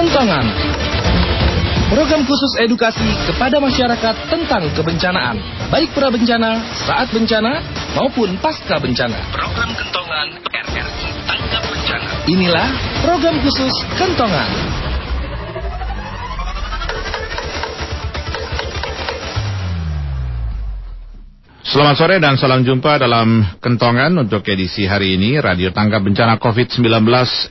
Kentongan. Program khusus edukasi kepada masyarakat tentang kebencanaan, baik pra bencana, saat bencana, maupun pasca bencana. Program Kentongan RRI Tanggap Bencana. Inilah program khusus Kentongan. Selamat sore dan salam jumpa dalam Kentongan untuk edisi hari ini Radio Tanggap Bencana COVID-19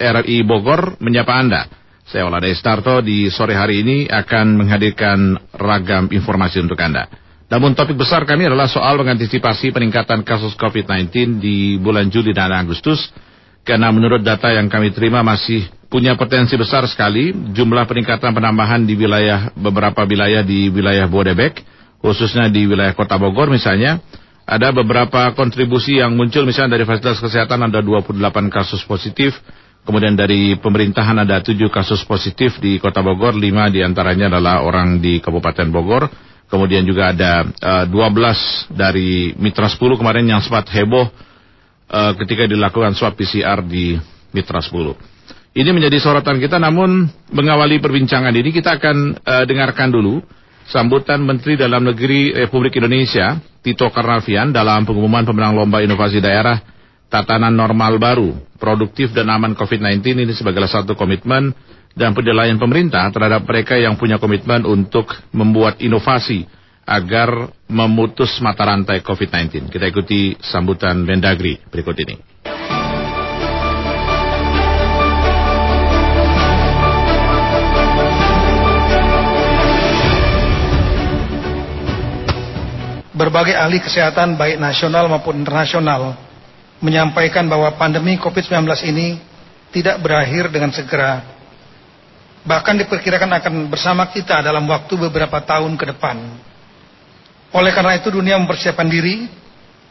RRI Bogor menyapa Anda. Saya Olade Starto di sore hari ini akan menghadirkan ragam informasi untuk Anda. Namun topik besar kami adalah soal mengantisipasi peningkatan kasus COVID-19 di bulan Juli dan Agustus. Karena menurut data yang kami terima masih punya potensi besar sekali jumlah peningkatan penambahan di wilayah beberapa wilayah di wilayah Bodebek khususnya di wilayah kota Bogor misalnya, ada beberapa kontribusi yang muncul misalnya dari fasilitas kesehatan ada 28 kasus positif, kemudian dari pemerintahan ada 7 kasus positif di kota Bogor, 5 di antaranya adalah orang di Kabupaten Bogor, kemudian juga ada uh, eh, 12 dari Mitra 10 kemarin yang sempat heboh uh, ketika dilakukan swab PCR di Mitra 10. Ini menjadi sorotan kita, namun mengawali perbincangan ini kita akan uh, dengarkan dulu sambutan Menteri Dalam Negeri Republik Indonesia Tito Karnavian dalam pengumuman pemenang lomba inovasi daerah tatanan normal baru, produktif dan aman COVID-19 ini sebagai satu komitmen dan penilaian pemerintah terhadap mereka yang punya komitmen untuk membuat inovasi agar memutus mata rantai COVID-19. Kita ikuti sambutan Mendagri berikut ini. berbagai ahli kesehatan baik nasional maupun internasional menyampaikan bahwa pandemi COVID-19 ini tidak berakhir dengan segera. Bahkan diperkirakan akan bersama kita dalam waktu beberapa tahun ke depan. Oleh karena itu dunia mempersiapkan diri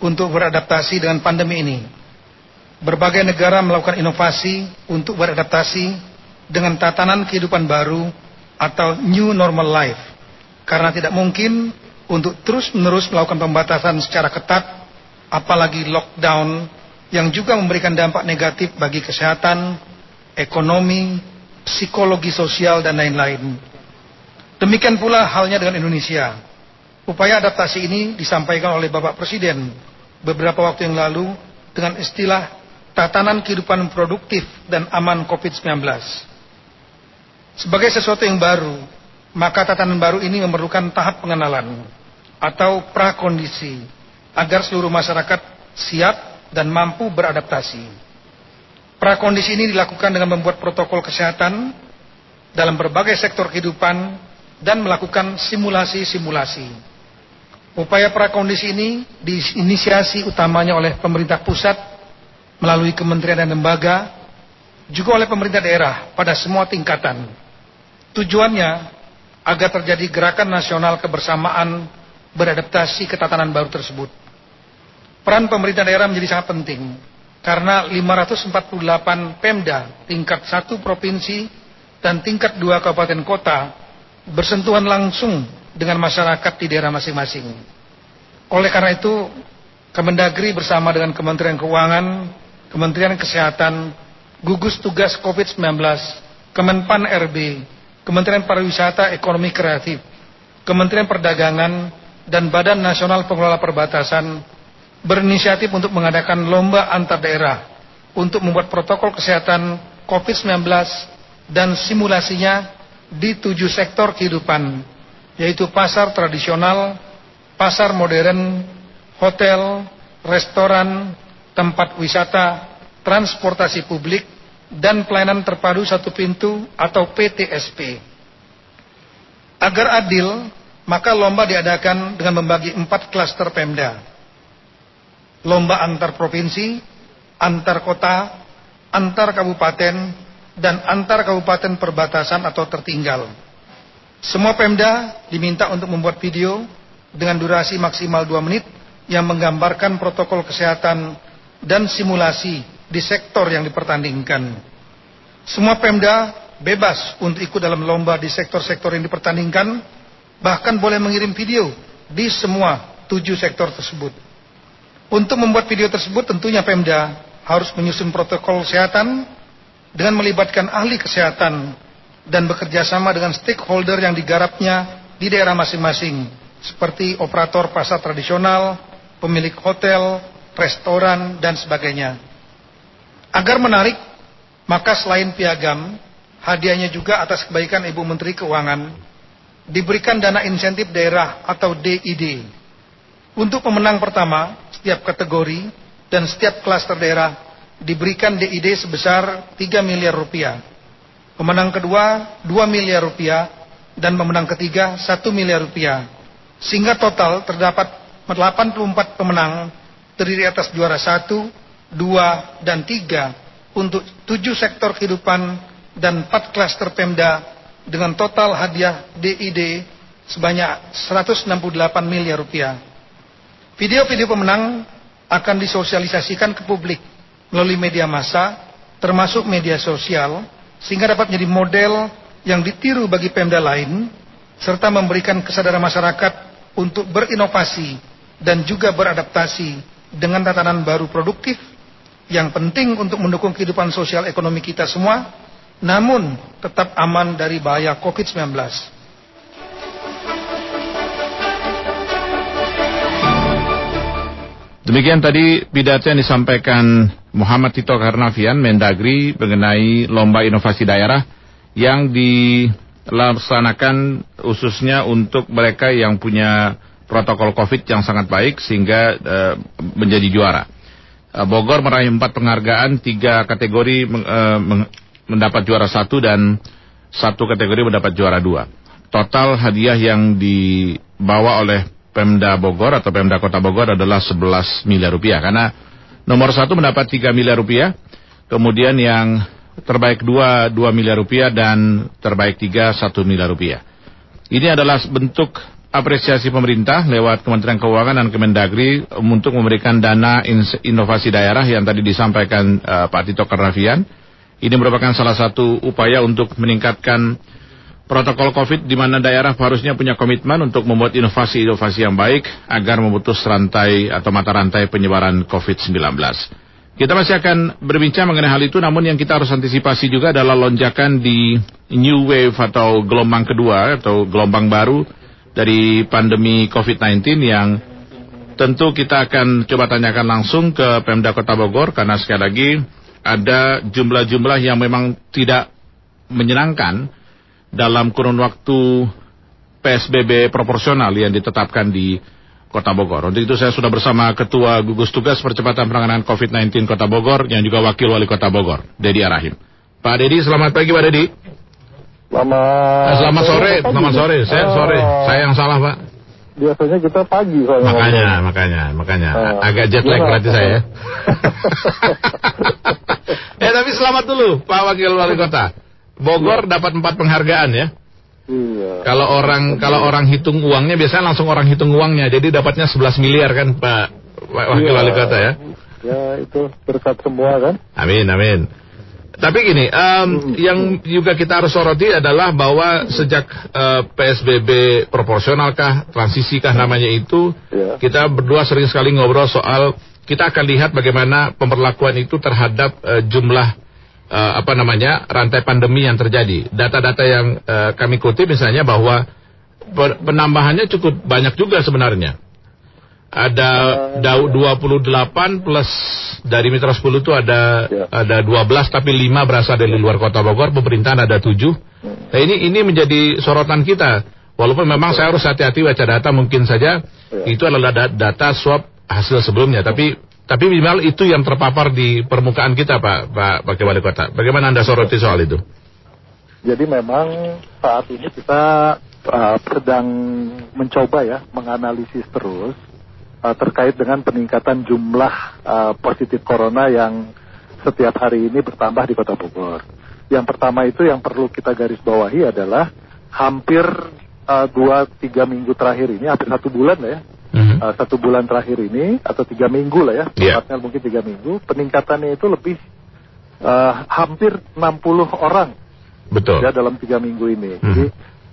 untuk beradaptasi dengan pandemi ini. Berbagai negara melakukan inovasi untuk beradaptasi dengan tatanan kehidupan baru atau new normal life. Karena tidak mungkin untuk terus-menerus melakukan pembatasan secara ketat, apalagi lockdown yang juga memberikan dampak negatif bagi kesehatan, ekonomi, psikologi sosial, dan lain-lain. Demikian pula halnya dengan Indonesia. Upaya adaptasi ini disampaikan oleh Bapak Presiden beberapa waktu yang lalu dengan istilah tatanan kehidupan produktif dan aman COVID-19. Sebagai sesuatu yang baru, maka tatanan baru ini memerlukan tahap pengenalan atau prakondisi agar seluruh masyarakat siap dan mampu beradaptasi. Prakondisi ini dilakukan dengan membuat protokol kesehatan dalam berbagai sektor kehidupan dan melakukan simulasi-simulasi. Upaya prakondisi ini diinisiasi utamanya oleh pemerintah pusat melalui kementerian dan lembaga, juga oleh pemerintah daerah pada semua tingkatan. Tujuannya agar terjadi gerakan nasional kebersamaan beradaptasi ke tatanan baru tersebut. Peran pemerintah daerah menjadi sangat penting karena 548 Pemda tingkat satu provinsi dan tingkat dua kabupaten kota bersentuhan langsung dengan masyarakat di daerah masing-masing. Oleh karena itu, Kemendagri bersama dengan Kementerian Keuangan, Kementerian Kesehatan, gugus tugas COVID-19, Kemenpan RB, Kementerian Pariwisata Ekonomi Kreatif, Kementerian Perdagangan, dan Badan Nasional Pengelola Perbatasan berinisiatif untuk mengadakan lomba antar daerah untuk membuat protokol kesehatan COVID-19 dan simulasinya di tujuh sektor kehidupan, yaitu pasar tradisional, pasar modern, hotel, restoran, tempat wisata, transportasi publik, dan pelayanan terpadu satu pintu atau PTSP. Agar adil, maka lomba diadakan dengan membagi empat klaster Pemda. Lomba antar provinsi, antar kota, antar kabupaten, dan antar kabupaten perbatasan atau tertinggal. Semua Pemda diminta untuk membuat video dengan durasi maksimal 2 menit yang menggambarkan protokol kesehatan dan simulasi di sektor yang dipertandingkan. Semua Pemda bebas untuk ikut dalam lomba di sektor-sektor yang dipertandingkan bahkan boleh mengirim video di semua tujuh sektor tersebut. Untuk membuat video tersebut tentunya Pemda harus menyusun protokol kesehatan dengan melibatkan ahli kesehatan dan bekerja sama dengan stakeholder yang digarapnya di daerah masing-masing, seperti operator pasar tradisional, pemilik hotel, restoran, dan sebagainya. Agar menarik, maka selain piagam, hadiahnya juga atas kebaikan Ibu Menteri Keuangan, diberikan dana insentif daerah atau DID. Untuk pemenang pertama, setiap kategori dan setiap klaster daerah diberikan DID sebesar 3 miliar rupiah. Pemenang kedua 2 miliar rupiah dan pemenang ketiga 1 miliar rupiah. Sehingga total terdapat 84 pemenang terdiri atas juara 1, 2, dan 3 untuk 7 sektor kehidupan dan 4 klaster Pemda dengan total hadiah DID sebanyak 168 miliar rupiah. Video-video pemenang akan disosialisasikan ke publik melalui media massa, termasuk media sosial, sehingga dapat menjadi model yang ditiru bagi Pemda lain, serta memberikan kesadaran masyarakat untuk berinovasi dan juga beradaptasi dengan tatanan baru produktif yang penting untuk mendukung kehidupan sosial ekonomi kita semua, namun tetap aman dari bahaya COVID-19. Demikian tadi pidato yang disampaikan Muhammad Tito Karnavian, Mendagri, mengenai lomba inovasi daerah yang dilaksanakan khususnya untuk mereka yang punya protokol COVID yang sangat baik sehingga uh, menjadi juara. Uh, Bogor meraih empat penghargaan, tiga kategori uh, mendapat juara satu dan satu kategori mendapat juara dua. Total hadiah yang dibawa oleh Pemda Bogor atau Pemda Kota Bogor adalah 11 miliar rupiah karena nomor satu mendapat 3 miliar rupiah, kemudian yang terbaik dua dua miliar rupiah dan terbaik tiga satu miliar rupiah. Ini adalah bentuk apresiasi pemerintah lewat Kementerian Keuangan dan Kemendagri untuk memberikan dana inovasi daerah yang tadi disampaikan uh, Pak Tito Karnavian. Ini merupakan salah satu upaya untuk meningkatkan protokol COVID di mana daerah harusnya punya komitmen untuk membuat inovasi-inovasi yang baik agar memutus rantai atau mata rantai penyebaran COVID-19. Kita masih akan berbincang mengenai hal itu, namun yang kita harus antisipasi juga adalah lonjakan di new wave atau gelombang kedua atau gelombang baru dari pandemi COVID-19 yang tentu kita akan coba tanyakan langsung ke Pemda Kota Bogor karena sekali lagi ada jumlah-jumlah yang memang tidak menyenangkan dalam kurun waktu PSBB proporsional yang ditetapkan di Kota Bogor. Untuk itu saya sudah bersama Ketua Gugus Tugas Percepatan Penanganan COVID-19 Kota Bogor yang juga Wakil Wali Kota Bogor, Dedi Arahim. Pak Dedi, selamat pagi Pak Dedi. Selamat, eh, selamat sore, pagi, selamat sore. Saya oh. sore. Saya yang salah, Pak. Biasanya kita pagi soalnya. Makanya, ngomong. makanya, makanya. Uh, Agak jet lag berarti saya. eh tapi selamat dulu Pak Wakil Wali Kota. Bogor ya. dapat empat penghargaan ya. Iya. Kalau orang kalau orang hitung uangnya biasanya langsung orang hitung uangnya. Jadi dapatnya 11 miliar kan Pak Wakil iya. Wali Kota ya. Ya itu berkat semua kan. Amin amin. Tapi gini, um, hmm. yang juga kita harus soroti adalah bahwa sejak uh, eh, PSBB proporsionalkah, transisikah namanya itu, yeah. kita berdua sering sekali ngobrol soal kita akan lihat bagaimana pemberlakuan itu terhadap uh, jumlah uh, apa namanya rantai pandemi yang terjadi. Data-data yang uh, kami kutip misalnya bahwa penambahannya cukup banyak juga sebenarnya. Ada uh, 28 plus dari Mitra 10 itu ada ya. ada 12 tapi 5 berasal dari luar Kota Bogor, pemerintahan ada 7. Hmm. Nah ini ini menjadi sorotan kita. Walaupun memang ya. saya harus hati-hati baca data mungkin saja ya. itu adalah data swab hasil sebelumnya, tapi tapi minimal itu yang terpapar di permukaan kita, Pak, Pak Wakil Wali Kota. Bagaimana Anda soroti soal itu? Jadi memang saat ini kita uh, sedang mencoba ya menganalisis terus uh, terkait dengan peningkatan jumlah uh, positif corona yang setiap hari ini bertambah di Kota Bogor. Yang pertama itu yang perlu kita garis bawahi adalah hampir uh, dua tiga minggu terakhir ini, hampir satu bulan lah ya, mm-hmm. uh, satu bulan terakhir ini atau tiga minggu lah ya, yeah. mungkin tiga minggu, peningkatannya itu lebih uh, hampir 60 orang. Betul. Ya dalam tiga minggu ini. Mm-hmm. Jadi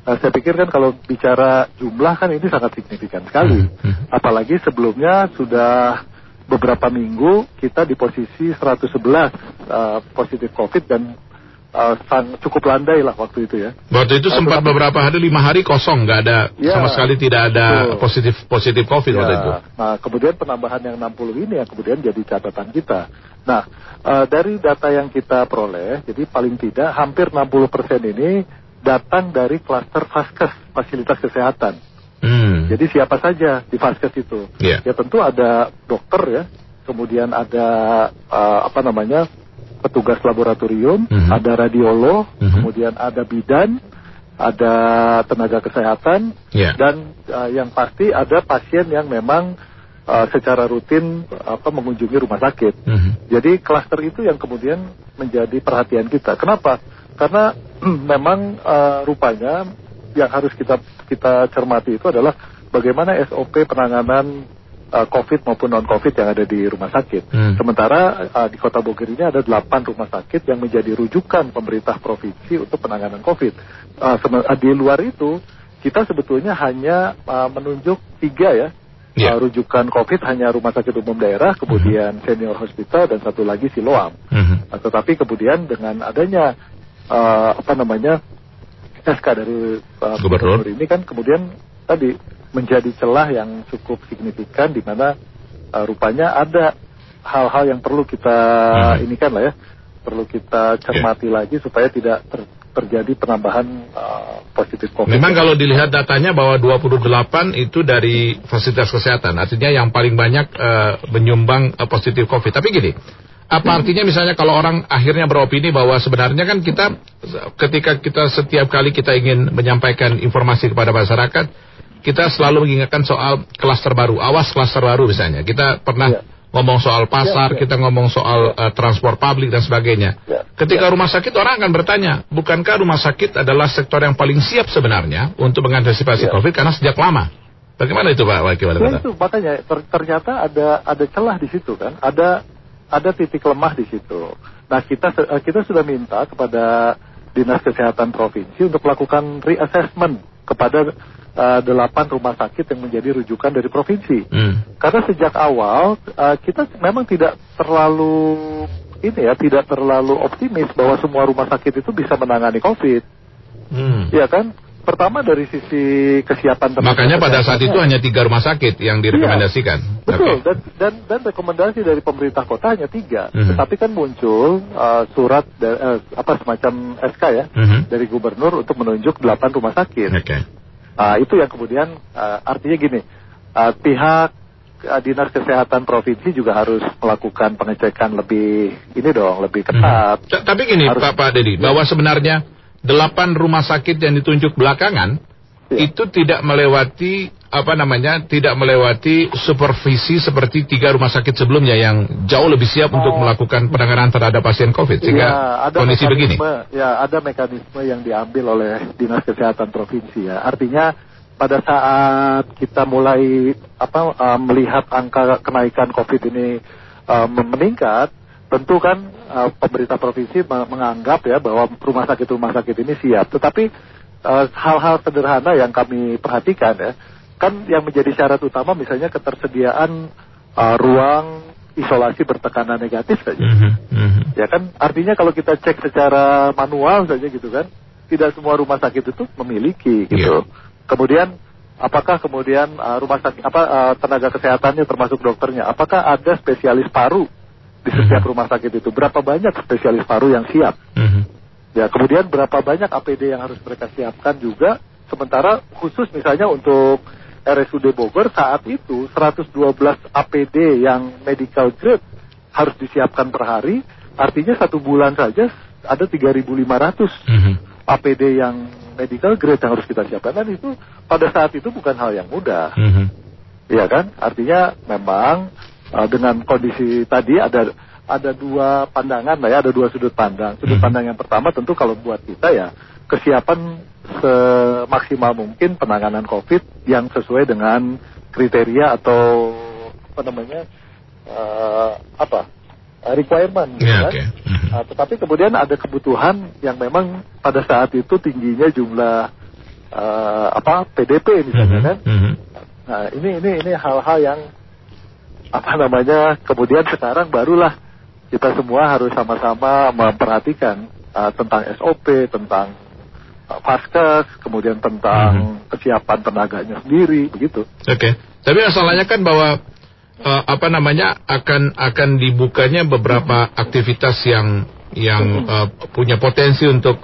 uh, saya pikir kan kalau bicara jumlah kan ini sangat signifikan sekali. Mm-hmm. Apalagi sebelumnya sudah beberapa minggu kita di posisi 111 uh, positif COVID dan uh, cukup landai lah waktu itu ya. Waktu itu Nah, sempat tetapi- beberapa hari lima hari kosong, nggak ada Ya, sama sekali tidak ada betul. positif positif COVID Ya, waktu itu. Nah, kemudian penambahan yang 60 ini yang kemudian jadi catatan kita. Nah, eh, dari data yang kita peroleh, jadi paling tidak hampir 60% ini datang dari klaster vaskes, fasilitas kesehatan. Hmm. Jadi siapa saja di vaskes itu? Iya. Ya tentu ada dokter ya, kemudian ada eh, apa namanya petugas laboratorium, Mhm. ada radiolog, Mhm. kemudian ada bidan, ada tenaga kesehatan, Ya. dan uh, yang pasti ada pasien yang memang uh, secara rutin apa mengunjungi rumah sakit. Mhm. Jadi klaster itu yang kemudian menjadi perhatian kita. Kenapa? Karena memang uh, rupanya yang harus kita kita cermati itu adalah bagaimana SOP penanganan uh, COVID maupun non COVID yang ada di rumah sakit. Hmm. Sementara uh, di Kota Bogor ini ada 8 rumah sakit yang menjadi rujukan pemerintah provinsi untuk penanganan COVID. Uh, uh, di luar itu kita sebetulnya hanya uh, menunjuk tiga ya. Ya. Uh, rujukan COVID hanya rumah sakit umum daerah, kemudian senior hospital dan satu lagi Siloam. Mhm. Nah, tetapi kemudian dengan adanya uh, apa namanya SK dari uh, Gubernur. ini kan kemudian tadi menjadi celah yang cukup signifikan di mana uh, rupanya ada hal-hal yang perlu kita Hmm. ini kan lah ya perlu kita cermati lagi supaya tidak ter- terjadi penambahan uh, positif COVID. Memang kalau dilihat datanya bahwa 28 itu dari fasilitas kesehatan, artinya yang paling banyak eh, menyumbang eh, positif COVID. Tapi gini, apa artinya misalnya kalau orang akhirnya beropini bahwa sebenarnya kan kita ketika kita setiap kali kita ingin menyampaikan informasi kepada masyarakat, kita selalu mengingatkan soal klaster baru, awas klaster baru misalnya. Kita pernah Ya. ngomong soal pasar, Ya, ya. kita ngomong soal eh, transport publik dan sebagainya. Ya. Ketika rumah sakit orang akan bertanya, bukankah rumah sakit adalah sektor yang paling siap sebenarnya untuk mengantisipasi Ya. COVID karena sejak lama? Bagaimana itu Pak Wakil Wali Ya itu makanya ter- ternyata ada ada celah di situ kan, ada ada titik lemah di situ. Nah kita eh, kita sudah minta kepada dinas kesehatan provinsi untuk melakukan reassessment kepada eh, delapan rumah sakit yang menjadi rujukan dari provinsi. Hmm. Karena sejak awal eh, kita memang tidak terlalu ini ya tidak terlalu optimis bahwa semua rumah sakit itu bisa menangani COVID, Hmm. ya kan? Pertama dari sisi kesiapan tenaga Makanya pada saat itu hanya tiga rumah sakit yang direkomendasikan. Iya. Betul, dan, dan dan rekomendasi dari pemerintah kota hanya tiga. Mhm. Tetapi kan muncul uh, surat da- eh, apa semacam SK ya Mhm. dari gubernur untuk menunjuk delapan rumah sakit. Oke. Ah, itu yang kemudian uh, artinya gini, uh, pihak uh, dinas kesehatan provinsi juga harus melakukan pengecekan lebih ini dong, lebih ketat. Hmm. Ta- Tapi gini Harus- Pak Pak Dedi, bahwa sebenarnya delapan rumah sakit yang ditunjuk belakangan Ya. itu tidak melewati apa namanya tidak melewati supervisi seperti tiga rumah sakit sebelumnya yang jauh lebih siap untuk Oh. melakukan penanganan terhadap pasien COVID sehingga Ya, ada kondisi begini. Ya, ada mekanisme yang diambil oleh Dinas Kesehatan Provinsi ya. Artinya pada saat kita mulai apa uh, melihat angka kenaikan COVID ini uh, meningkat, tentu kan uh, pemerintah provinsi me- menganggap ya bahwa rumah sakit rumah sakit ini siap. Tetapi uh, hal-hal sederhana yang kami perhatikan ya, kan yang menjadi syarat utama misalnya ketersediaan uh, ruang isolasi bertekanan negatif saja. Mhm, mhm. Ya kan artinya kalau kita cek secara manual saja gitu kan, tidak semua rumah sakit itu memiliki gitu. Kemudian apakah kemudian uh, rumah sakit apa uh, tenaga kesehatannya termasuk dokternya, apakah ada spesialis paru di setiap rumah sakit itu? Berapa banyak spesialis paru yang siap? Mhm. Ya, kemudian berapa banyak APD yang harus mereka siapkan juga sementara khusus misalnya untuk RSUD Bogor saat itu 112 APD yang medical grade harus disiapkan per hari, artinya satu bulan saja ada 3.500 Mhm. APD yang medical grade yang harus kita siapkan dan itu pada saat itu bukan hal yang mudah. Mhm. Iya kan? Artinya memang uh, dengan kondisi tadi ada ada dua pandangan lah ya, ada dua sudut pandang. Sudut Mhm. pandang yang pertama tentu kalau buat kita ya kesiapan semaksimal mungkin penanganan COVID yang sesuai dengan kriteria atau apa namanya uh, apa requirement gitu Ya, kan. oke. Mhm. Uh, tetapi kemudian ada kebutuhan yang memang pada saat itu tingginya jumlah uh, apa PDP misalnya Mhm. kan. Mhm. Nah, ini ini ini hal-hal yang apa namanya kemudian sekarang barulah kita semua harus sama-sama memperhatikan uh, tentang SOP, tentang vaskes, kemudian tentang Mhm. kesiapan tenaganya sendiri, begitu. Oke. Tapi masalahnya kan bahwa eh, apa namanya akan akan dibukanya beberapa aktivitas yang yang eh, punya potensi untuk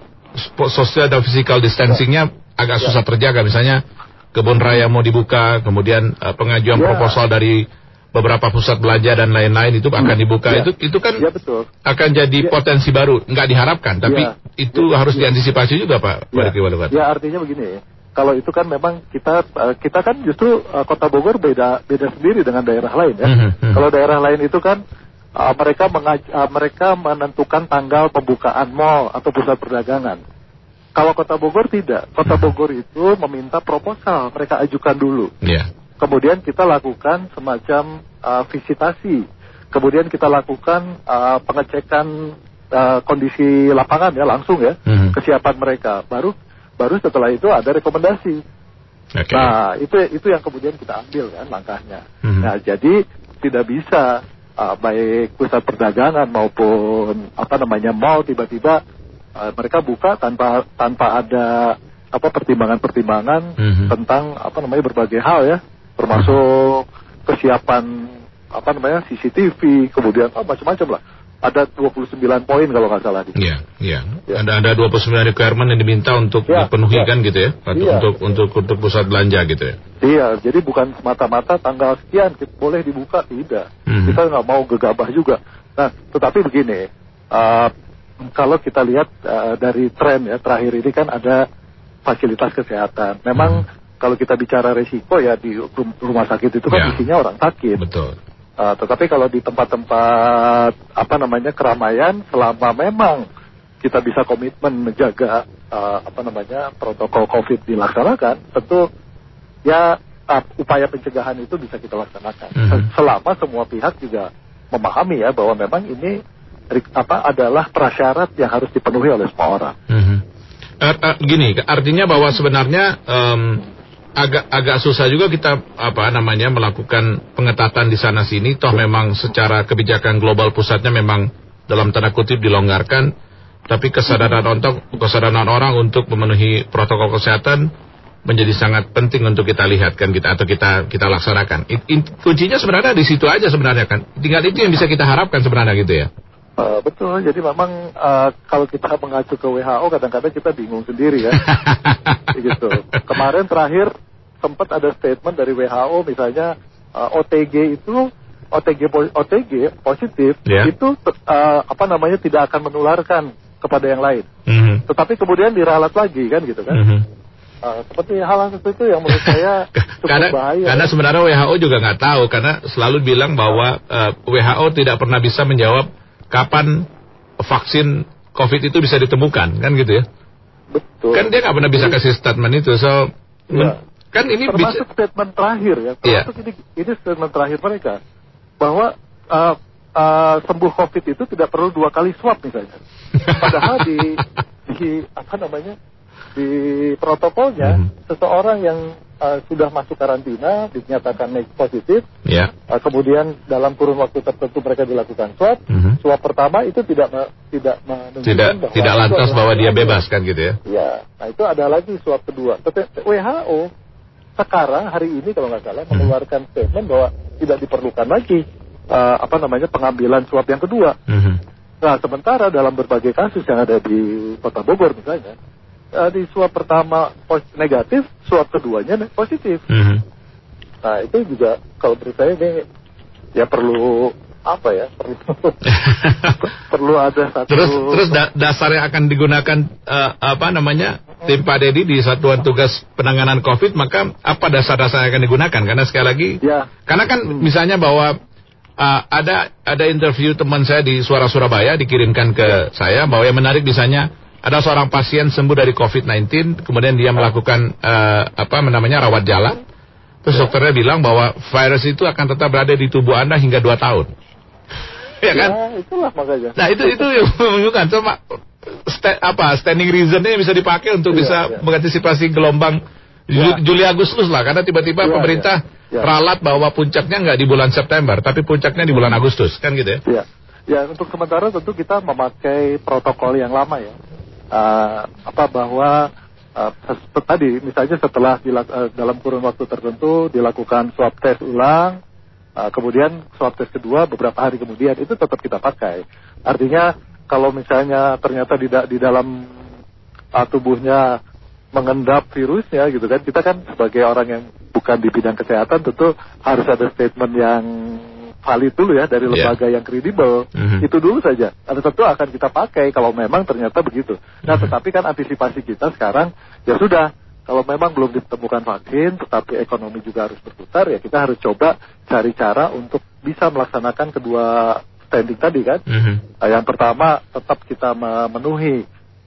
social dan physical distancingnya agak Ya. susah terjaga. Misalnya kebun raya mau dibuka, kemudian eh, pengajuan Ya. proposal dari beberapa pusat belanja dan lain-lain itu akan dibuka. Ya. Itu itu kan Ya betul. akan jadi Ya. potensi baru, nggak diharapkan. Tapi Ya. itu Ya. harus Ya. diantisipasi juga Pak Ya, Pak ya artinya begini, kalau itu kan memang kita uh, kita kan justru uh, Kota Bogor beda beda sendiri dengan daerah lain ya. Mhm, mhm. Kalau daerah lain itu kan uh, mereka mengaj- uh, mereka menentukan tanggal pembukaan mall atau pusat perdagangan. Kalau Kota Bogor tidak. Kota Mhm. Bogor itu meminta proposal, mereka ajukan dulu. Ya. Kemudian kita lakukan semacam uh, visitasi. Kemudian kita lakukan uh, pengecekan uh, kondisi lapangan ya langsung ya, Mhm. kesiapan mereka. Baru baru setelah itu ada rekomendasi. Oke. Nah, itu itu yang kemudian kita ambil kan langkahnya. Mhm. Nah, jadi tidak bisa uh, baik pusat perdagangan maupun apa namanya mall tiba-tiba uh, mereka buka tanpa tanpa ada apa pertimbangan-pertimbangan Mhm. tentang apa namanya berbagai hal ya, termasuk kesiapan apa namanya CCTV, kemudian oh, macam-macam lah. Ada 29 poin kalau nggak salah di Iya, iya. Ya. Ada ada 29 requirement yang diminta untuk Ya, dipenuhi ya. kan gitu ya. Untuk, Iya. untuk untuk untuk pusat belanja gitu ya. Iya, jadi bukan semata-mata tanggal sekian kita boleh dibuka tidak. Mhm. Kita nggak mau gegabah juga. Nah, tetapi begini, uh, kalau kita lihat uh, dari tren ya terakhir ini kan ada fasilitas kesehatan. Memang kalau kita bicara resiko ya di rum- rumah sakit itu kan Ya. isinya orang sakit. Betul. Uh, tetapi kalau di tempat-tempat apa namanya keramaian, selama memang kita bisa komitmen menjaga uh, apa namanya protokol COVID dilaksanakan, tentu ya uh, upaya pencegahan itu bisa kita laksanakan. Mhm. Selama semua pihak juga memahami ya bahwa memang ini apa adalah prasyarat yang harus dipenuhi oleh semua orang. Mhm. Eh, eh, gini, artinya bahwa sebenarnya em, agak agak susah juga kita apa namanya melakukan pengetatan di sana sini. Toh memang secara kebijakan global pusatnya memang dalam tanda kutip dilonggarkan, tapi kesadaran untuk kesadaran orang untuk memenuhi protokol kesehatan menjadi sangat penting untuk kita lihat kan kita atau kita kita laksanakan. In- in- kuncinya sebenarnya di situ aja sebenarnya kan. Tinggal itu yang bisa kita harapkan sebenarnya gitu ya. Uh, betul, jadi memang uh, kalau kita mengacu ke WHO kadang-kadang kita bingung sendiri ya. gitu. Kemarin terakhir sempat ada statement dari WHO misalnya uh, OTG itu OTG OTG positif Ya. itu uh, apa namanya tidak akan menularkan kepada yang lain. Mhm. Tetapi kemudian diralat lagi kan gitu kan. Mhm. Uh, seperti hal-hal seperti itu yang menurut saya cukup karena bahaya. karena sebenarnya WHO juga nggak tahu karena selalu bilang bahwa eh, WHO tidak pernah bisa menjawab kapan vaksin COVID itu bisa ditemukan kan gitu ya Betul. kan dia nggak pernah bisa kasih statement itu so Ya. kan ini termasuk statement terakhir ya, Iya. termasuk ini, ini statement terakhir mereka bahwa uh, uh, sembuh COVID itu tidak perlu dua kali swab misalnya. Padahal di di apa namanya di protokolnya Mhm. seseorang yang uh, sudah masuk karantina dinyatakan negatif positif, ya uh, kemudian dalam kurun waktu tertentu mereka dilakukan swab. Mhm. Swab pertama itu tidak me- tidak menunjukkan tidak bahwa tidak lantas bahwa dia bebas kan gitu ya Ya, nah itu ada lagi swab kedua. Tetapi WHO sekarang hari ini kalau nggak salah Hmm. mengeluarkan statement bahwa tidak diperlukan lagi eh, apa namanya pengambilan swab yang kedua. Mhm. Nah, sementara dalam berbagai kasus yang ada di Kota Bogor misalnya, eh, di swab pertama negatif, swab keduanya positif. Mhm. Nah, itu juga kalau menurut saya ini ya perlu apa ya perlu perlu ada satu terus terus da- dasar yang akan digunakan eh, apa namanya tim Pak Dedi di Satuan Tugas Penanganan COVID maka apa dasar-dasar yang akan digunakan karena sekali lagi ya Karena kan misalnya bahwa uh, ada ada interview teman saya di Suara Surabaya dikirimkan ke saya bahwa yang menarik misalnya ada seorang pasien sembuh dari COVID-19 kemudian dia melakukan uh, apa namanya rawat jalan terus dokternya bilang bahwa virus itu akan tetap berada di tubuh anda hingga 2 tahun ya kan ya itulah makanya nah itu itu yang menunjukkan sama sta- apa standing reasonnya bisa dipakai untuk Iya, bisa iya. mengantisipasi gelombang Ya. Juli Agustus lah karena tiba-tiba Ya, pemerintah ya. Ya. ralat bahwa puncaknya nggak di bulan September tapi puncaknya di bulan Agustus kan gitu ya Ya. Ya, untuk sementara tentu kita memakai protokol yang lama ya. Uh, apa bahwa uh, tadi misalnya setelah uh, dalam kurun waktu tertentu dilakukan swab test ulang, uh, kemudian swab test kedua beberapa hari kemudian itu tetap kita pakai. Artinya kalau misalnya ternyata di, di dalam uh, tubuhnya mengendap virusnya gitu kan, kita kan sebagai orang yang bukan di bidang kesehatan tentu harus ada statement yang valid dulu ya dari iya. lembaga yeah. yang kredibel. Mm-hmm. Itu dulu saja. Ada tentu akan kita pakai kalau memang ternyata begitu. Nah, mm-hmm. tetapi kan antisipasi kita sekarang ya sudah kalau memang belum ditemukan vaksin, tetapi ekonomi juga harus berputar, ya kita harus coba cari cara untuk bisa melaksanakan kedua standing tadi kan. Mm-hmm. Nah, yang pertama tetap kita memenuhi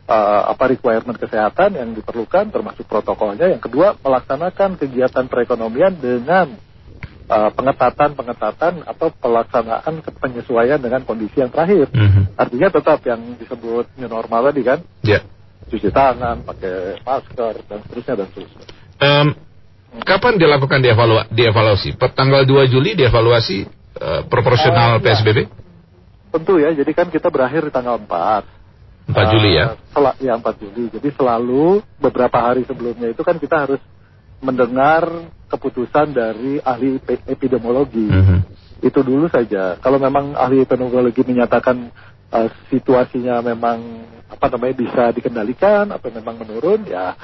uh, apa requirement kesehatan yang diperlukan, termasuk protokolnya. Yang kedua melaksanakan kegiatan perekonomian dengan pengetatan-pengetatan atau pelaksanaan penyesuaian dengan kondisi yang terakhir. Mm-hmm. Artinya tetap yang disebut new normal tadi kan, yeah. cuci tangan, pakai masker dan seterusnya dan seterusnya. Um, kapan dilakukan dievalu- dievaluasi? Tanggal 2 Juli dievaluasi uh, proporsional uh, PSBB? Ya. Tentu ya, jadi kan kita berakhir di tanggal 4. 4 uh, Juli ya? Sel- ya 4 Juli. Jadi selalu beberapa hari sebelumnya itu kan kita harus mendengar keputusan dari ahli epidemiologi. Mm -hmm. Itu dulu saja. Kalau memang ahli epidemiologi menyatakan uh, situasinya memang apa namanya bisa dikendalikan atau memang menurun, ya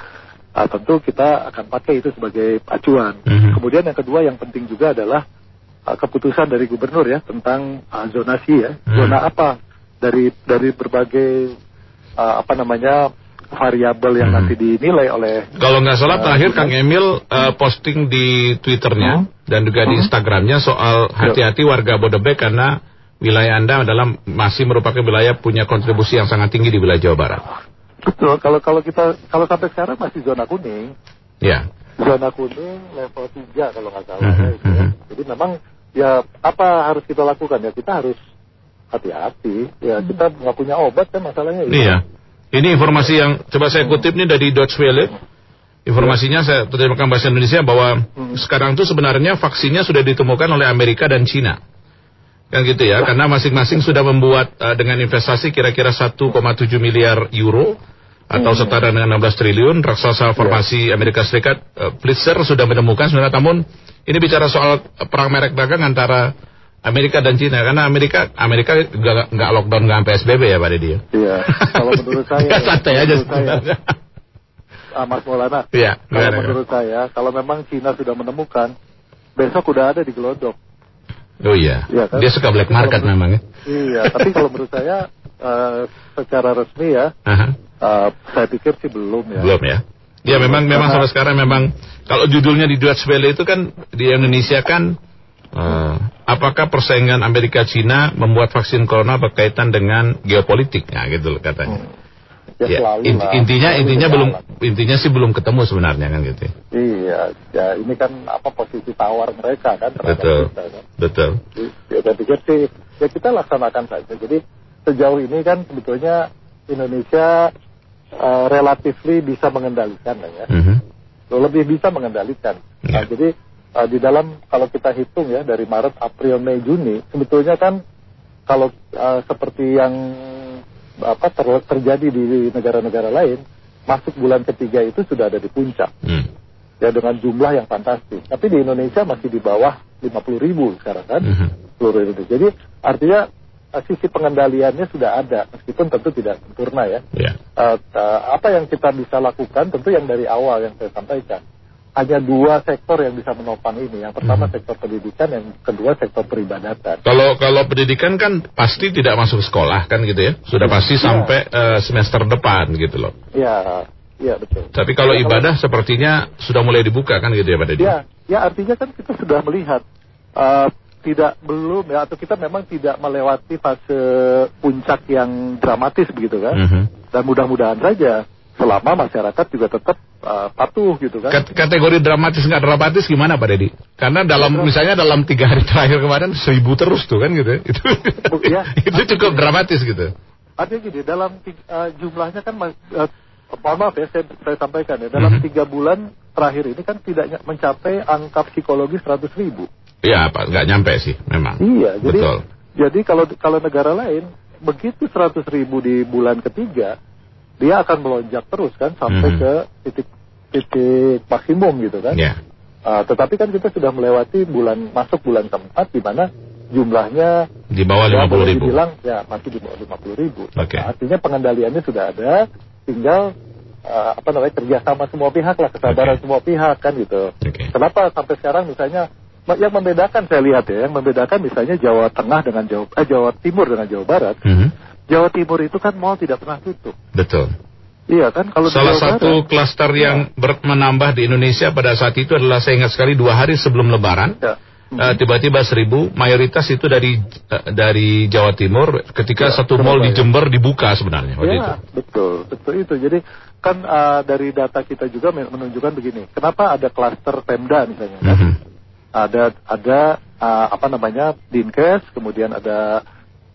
uh, tentu kita akan pakai itu sebagai acuan. Mm -hmm. Kemudian yang kedua yang penting juga adalah uh, keputusan dari gubernur ya tentang uh, zonasi ya, mm -hmm. zona apa dari dari berbagai uh, apa namanya variabel yang hmm. nanti dinilai oleh kalau nggak salah uh, terakhir Kang Emil uh, posting di Twitternya hmm. dan juga di hmm. Instagramnya soal hati-hati warga Bodebek karena wilayah Anda adalah masih merupakan wilayah punya kontribusi yang sangat tinggi di wilayah Jawa Barat. Betul. Kalau kalau kita kalau sampai sekarang masih zona kuning. Ya. Zona kuning level 3 kalau nggak salah. Hmm. Ya, ya. Jadi memang ya apa harus kita lakukan ya kita harus hati-hati. Ya kita nggak punya obat kan masalahnya. Iya. Ini informasi yang coba saya kutip nih dari Deutsche Welle. Informasinya saya terjemahkan bahasa Indonesia bahwa hmm. sekarang itu sebenarnya vaksinnya sudah ditemukan oleh Amerika dan Cina. Kan gitu ya, karena masing-masing sudah membuat uh, dengan investasi kira-kira 1,7 miliar euro atau hmm. setara dengan 16 triliun. Raksasa farmasi Amerika Serikat uh, Pfizer sudah menemukan sebenarnya namun ini bicara soal perang merek dagang antara Amerika dan Cina karena Amerika Amerika nggak lockdown nggak PSBB ya Pak Deddy ya. Iya. Kalau menurut saya ya, santai aja sebenarnya. Ah, Mas Maulana. Iya. Kalau gimana, menurut saya kalau memang Cina sudah menemukan besok udah ada di Gelodok. Oh iya. Ya, kan? Dia suka black market kalau, memang ya. Iya, tapi kalau menurut saya uh, secara resmi ya, uh -huh. uh, saya pikir sih belum ya. Belum ya. Ya memang memang sampai sekarang memang kalau judulnya di Welle itu kan di Indonesia kan Uh, apakah persaingan Amerika Cina membuat vaksin corona berkaitan dengan geopolitik? Nah, gitu loh katanya. Hmm. Ya, ya inti, intinya intinya belum intinya sih belum ketemu sebenarnya kan gitu. Iya, ya ini kan apa posisi tawar mereka kan Betul. Kita, kan? Betul. Ya, saya pikir sih ya kita laksanakan saja. Jadi sejauh ini kan sebetulnya Indonesia uh, relatifly bisa mengendalikan ya. Mm -hmm. Lebih bisa mengendalikan. Yeah. Nah, jadi uh, di dalam kalau kita hitung ya dari Maret, April, Mei, Juni sebetulnya kan kalau uh, seperti yang apa ter, terjadi di negara-negara lain masuk bulan ketiga itu sudah ada di puncak hmm. ya dengan jumlah yang fantastis tapi di Indonesia masih di bawah 50 ribu sekarang kan hmm. seluruh Indonesia jadi artinya uh, sisi pengendaliannya sudah ada meskipun tentu tidak sempurna ya yeah. uh, uh, apa yang kita bisa lakukan tentu yang dari awal yang saya sampaikan hanya dua sektor yang bisa menopang ini. Yang pertama hmm. sektor pendidikan, yang kedua sektor peribadatan. Kalau kalau pendidikan kan pasti tidak masuk sekolah kan gitu ya, sudah pasti ya. sampai uh, semester depan gitu loh. Iya, iya betul. Tapi kalau ya, ibadah kalau, sepertinya sudah mulai dibuka kan gitu ya Pak Deddy? Ya, ya artinya kan kita sudah melihat uh, tidak belum ya atau kita memang tidak melewati fase puncak yang dramatis begitu kan. Mm -hmm. Dan mudah-mudahan saja selama masyarakat juga tetap uh, patuh gitu kan. Kategori dramatis nggak dramatis gimana Pak Deddy? Karena dalam ya, misalnya dalam tiga hari terakhir kemarin seribu terus tuh kan gitu. Itu ya, itu cukup dramatis gitu. Artinya gini dalam uh, jumlahnya kan uh, mohon maaf ya saya, saya sampaikan ya dalam mm -hmm. tiga bulan terakhir ini kan tidak mencapai angka psikologis seratus ribu. Iya Pak nggak nyampe sih memang. Iya jadi Betul. Jadi kalau kalau negara lain begitu 100 ribu di bulan ketiga, dia akan melonjak terus kan sampai Mhm. ke titik titik maksimum gitu kan. Ya. Ah, tetapi kan kita sudah melewati bulan masuk bulan keempat di mana jumlahnya Di bawah 50 boleh ribu. dibilang ya masih di bawah 50 ribu. Oke. Nah, artinya pengendaliannya sudah ada, tinggal ah, apa namanya kerjasama semua pihak lah, kesabaran Oke. semua pihak kan gitu. Oke. Kenapa sampai sekarang misalnya yang membedakan saya lihat ya, yang membedakan misalnya Jawa Tengah dengan Jawa eh, Jawa Timur dengan Jawa Barat. Mhm. Jawa Timur itu kan mall tidak pernah tutup. Betul. Iya kan kalau Salah satu klaster yang ber- menambah di Indonesia pada saat itu adalah saya ingat sekali dua hari sebelum Lebaran. ya. Eh, tiba-tiba seribu, mayoritas itu dari eh, dari Jawa Timur. Ketika Ya, satu mall di. Jember dibuka sebenarnya waktu itu. Ya, betul, betul itu. Jadi kan uh, dari data kita juga men- menunjukkan begini. Kenapa ada klaster Pemda misalnya? kan? Mhm. Ada ada uh, apa namanya Dinkes, kemudian ada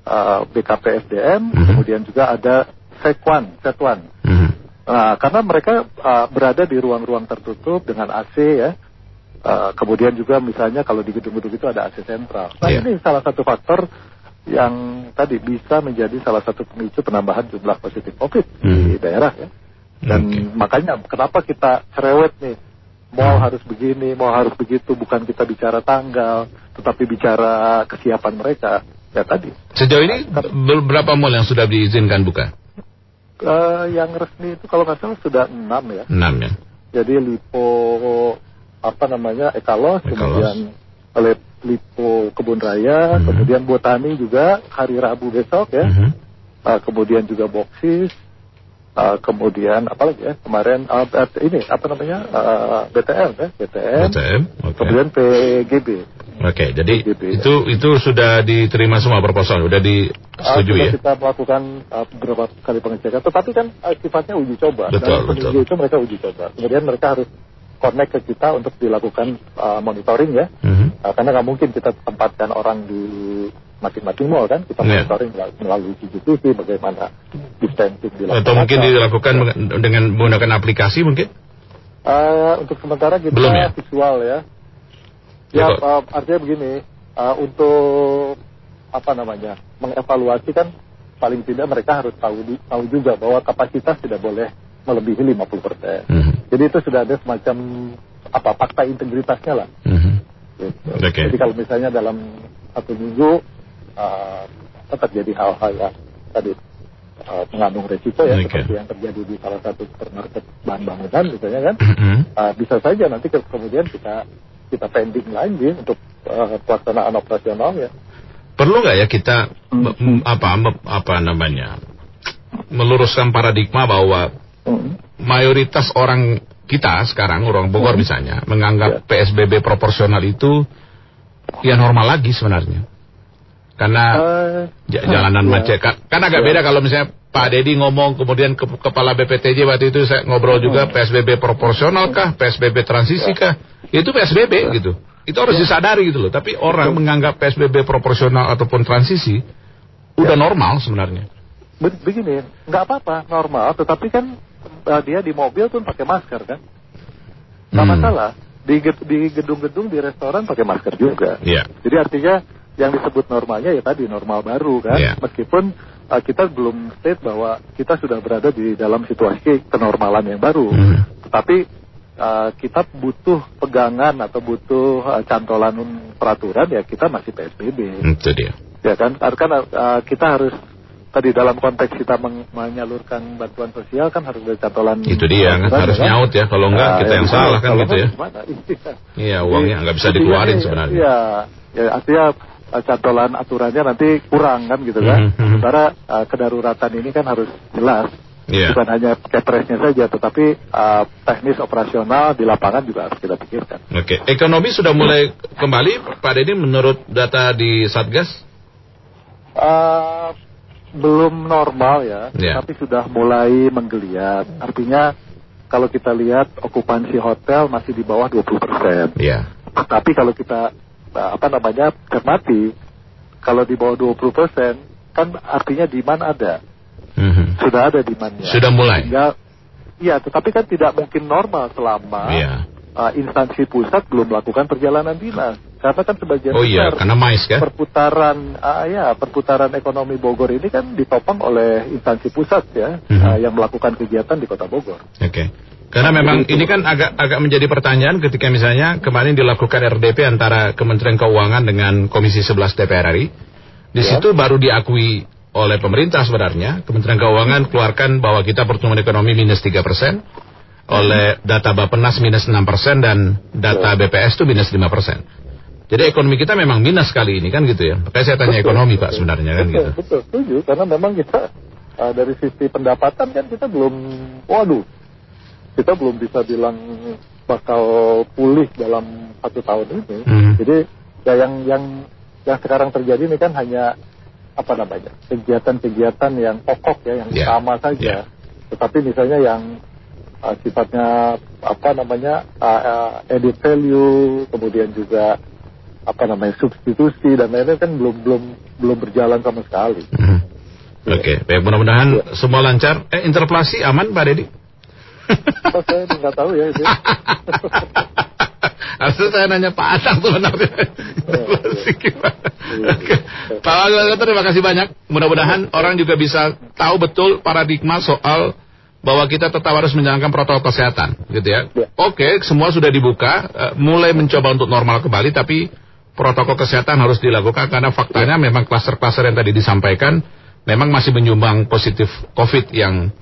uh, BKP SDM, Mhm. kemudian juga ada Sekwan, Setwan. Mhm. Nah, karena mereka uh, berada di ruang-ruang tertutup dengan AC ya. Uh, kemudian juga misalnya kalau di gedung-gedung itu ada AC sentral. Nah Iya. ini salah satu faktor yang tadi bisa menjadi salah satu pemicu penambahan jumlah positif COVID di Hmm. daerah ya. Dan Oke. makanya kenapa kita cerewet nih, mau harus begini, mau harus begitu, bukan kita bicara tanggal, tetapi bicara kesiapan mereka. Ya tadi, Sejauh ini be- berapa mall yang sudah diizinkan buka? Eh, yang resmi itu kalau nggak salah sudah enam ya. Enam ya. Jadi Lipo apa namanya Ekalos, Ekalos. kemudian oleh Lipo Kebun Raya, Mhm. kemudian Botani juga hari Rabu besok ya. Mhm. Uh, kemudian juga Boxis, uh, kemudian apa lagi ya kemarin uh, uh, ini apa namanya uh, BTM ya BTM, BTM. Oke. kemudian PGB. Oke, jadi PGB, ya. itu itu sudah diterima semua proposal, sudah disetujui sudah ya. kita melakukan uh, beberapa kali pengecekan, tetapi kan uh, sifatnya uji coba. Betul, Dalam betul. uji itu mereka uji coba. Kemudian mereka harus connect ke kita untuk dilakukan uh, monitoring ya. Mhm. Uh, karena nggak mungkin kita tempatkan orang di masing-masing mall kan, kita Iya. monitoring melalui- CCTV bagaimana distancing dilakukan. Atau mungkin dilakukan dengan menggunakan aplikasi mungkin? Uh, untuk sementara kita Belum ya? visual ya. Ya, uh, artinya begini, uh, untuk apa namanya mengevaluasi kan paling tidak mereka harus tahu di- tahu juga bahwa kapasitas tidak boleh melebihi 50 persen. Mhm. Jadi itu sudah ada semacam apa fakta integritasnya lah. Mhm. Gitu. Oke. Jadi kalau misalnya dalam satu minggu uh, terjadi hal-hal yang tadi uh, mengandung resiko ya Oke. seperti yang terjadi di salah satu supermarket bahan bangunan misalnya kan, Mhm. uh, bisa saja nanti ke- kemudian kita kita pending lagi untuk uh, pelaksanaan operasionalnya. Perlu nggak ya kita Hmm. apa apa namanya meluruskan paradigma bahwa Hmm. mayoritas orang kita sekarang orang Bogor Hmm. misalnya menganggap Ya. PSBB proporsional itu ya normal lagi sebenarnya. Karena Uh, Ja- jalanan ya. macet kan, kan agak Ya. beda kalau misalnya Pak Dedi ngomong kemudian ke, kepala BPTJ waktu itu saya ngobrol juga PSBB proporsional kah? PSBB transisi kah? Itu PSBB gitu. Itu harus disadari gitu loh. Tapi orang menganggap PSBB proporsional ataupun transisi udah normal sebenarnya. Be- begini, nggak apa-apa, normal. Tetapi kan uh, dia di mobil pun pakai masker kan, nggak Hmm. masalah. Di ged- di gedung-gedung di restoran pakai masker juga. Iya. Jadi artinya yang disebut normalnya ya tadi normal baru kan, Iya. meskipun uh, kita belum state bahwa kita sudah berada di dalam situasi kenormalan yang baru. Hmm. Tetapi uh, kita butuh pegangan atau butuh uh, cantolan peraturan ya kita masih PSBB itu dia ya kan karena uh, kita harus tadi dalam konteks kita menyalurkan bantuan sosial kan harus ada catolan itu dia kan harus ya kan? nyaut ya kalau enggak Nah, kita ya yang salah kan gitu ya? Iya. uangnya nggak bisa dikeluarin sebenarnya Iya, ya artinya uh, cantolan aturannya nanti kurang kan gitu kan. Mhm, mhm. Sementara uh, kedaruratan ini kan harus jelas. Iya. Bukan hanya kepresnya saja, tetapi uh, teknis operasional di lapangan juga harus kita pikirkan. Oke, ekonomi sudah mulai kembali, Pak Deddy menurut data di Satgas? Uh, belum normal ya, Ya. tapi sudah mulai menggeliat. Artinya kalau kita lihat okupansi hotel masih di bawah 20 persen. Iya. Tapi kalau kita apa namanya cermati, kalau di bawah 20 persen, kan artinya demand ada, Mhm. sudah ada demandnya. Sudah mulai. Iya, tetapi kan tidak mungkin normal selama Iya. uh, instansi pusat belum melakukan perjalanan dinas. karena kan sebagian oh, iya, karena mais kan? perputaran uh, ya perputaran ekonomi Bogor ini kan ditopang oleh instansi pusat ya Mhm. uh, yang melakukan kegiatan di Kota Bogor. Oke. Karena memang ini kan agak agak menjadi pertanyaan ketika misalnya kemarin dilakukan RDP antara Kementerian Keuangan dengan Komisi 11 DPR RI. Di Ya. situ baru diakui oleh pemerintah sebenarnya. Kementerian Keuangan keluarkan bahwa kita pertumbuhan ekonomi minus 3 persen. Oleh data Bapenas minus 6 persen dan data BPS itu minus 5 persen. Jadi ekonomi kita memang minus kali ini kan gitu ya. Makanya saya tanya Betul, ekonomi betul. Pak sebenarnya kan betul, gitu. Betul, setuju. Karena memang kita uh, dari sisi pendapatan kan kita belum, waduh, kita belum bisa bilang bakal pulih dalam satu tahun ini. Hmm. Jadi ya yang yang yang sekarang terjadi ini kan hanya apa namanya kegiatan-kegiatan yang pokok ya, yang Ya, utama saja. Tetapi misalnya yang uh, sifatnya apa namanya uh, uh, edit value, kemudian juga apa namanya substitusi dan lain-lain kan belum belum belum berjalan sama sekali. Mhm. Oke, baik mudah-mudahan semua lancar. Eh interpelasi aman Pak Deddy? Oh, saya nggak tahu ya itu. Harusnya saya nanya Pak Atang sebenarnya. Interpelasi gimana? Oke. Pak Wagil, terima kasih banyak. Mudah-mudahan orang juga bisa tahu betul paradigma soal bahwa kita tetap harus menjalankan protokol kesehatan, gitu ya. Ya. Oke, semua sudah dibuka, eh, mulai mencoba untuk normal kembali, tapi protokol kesehatan harus dilakukan karena faktanya memang klaster-klaster yang tadi disampaikan memang masih menyumbang positif COVID yang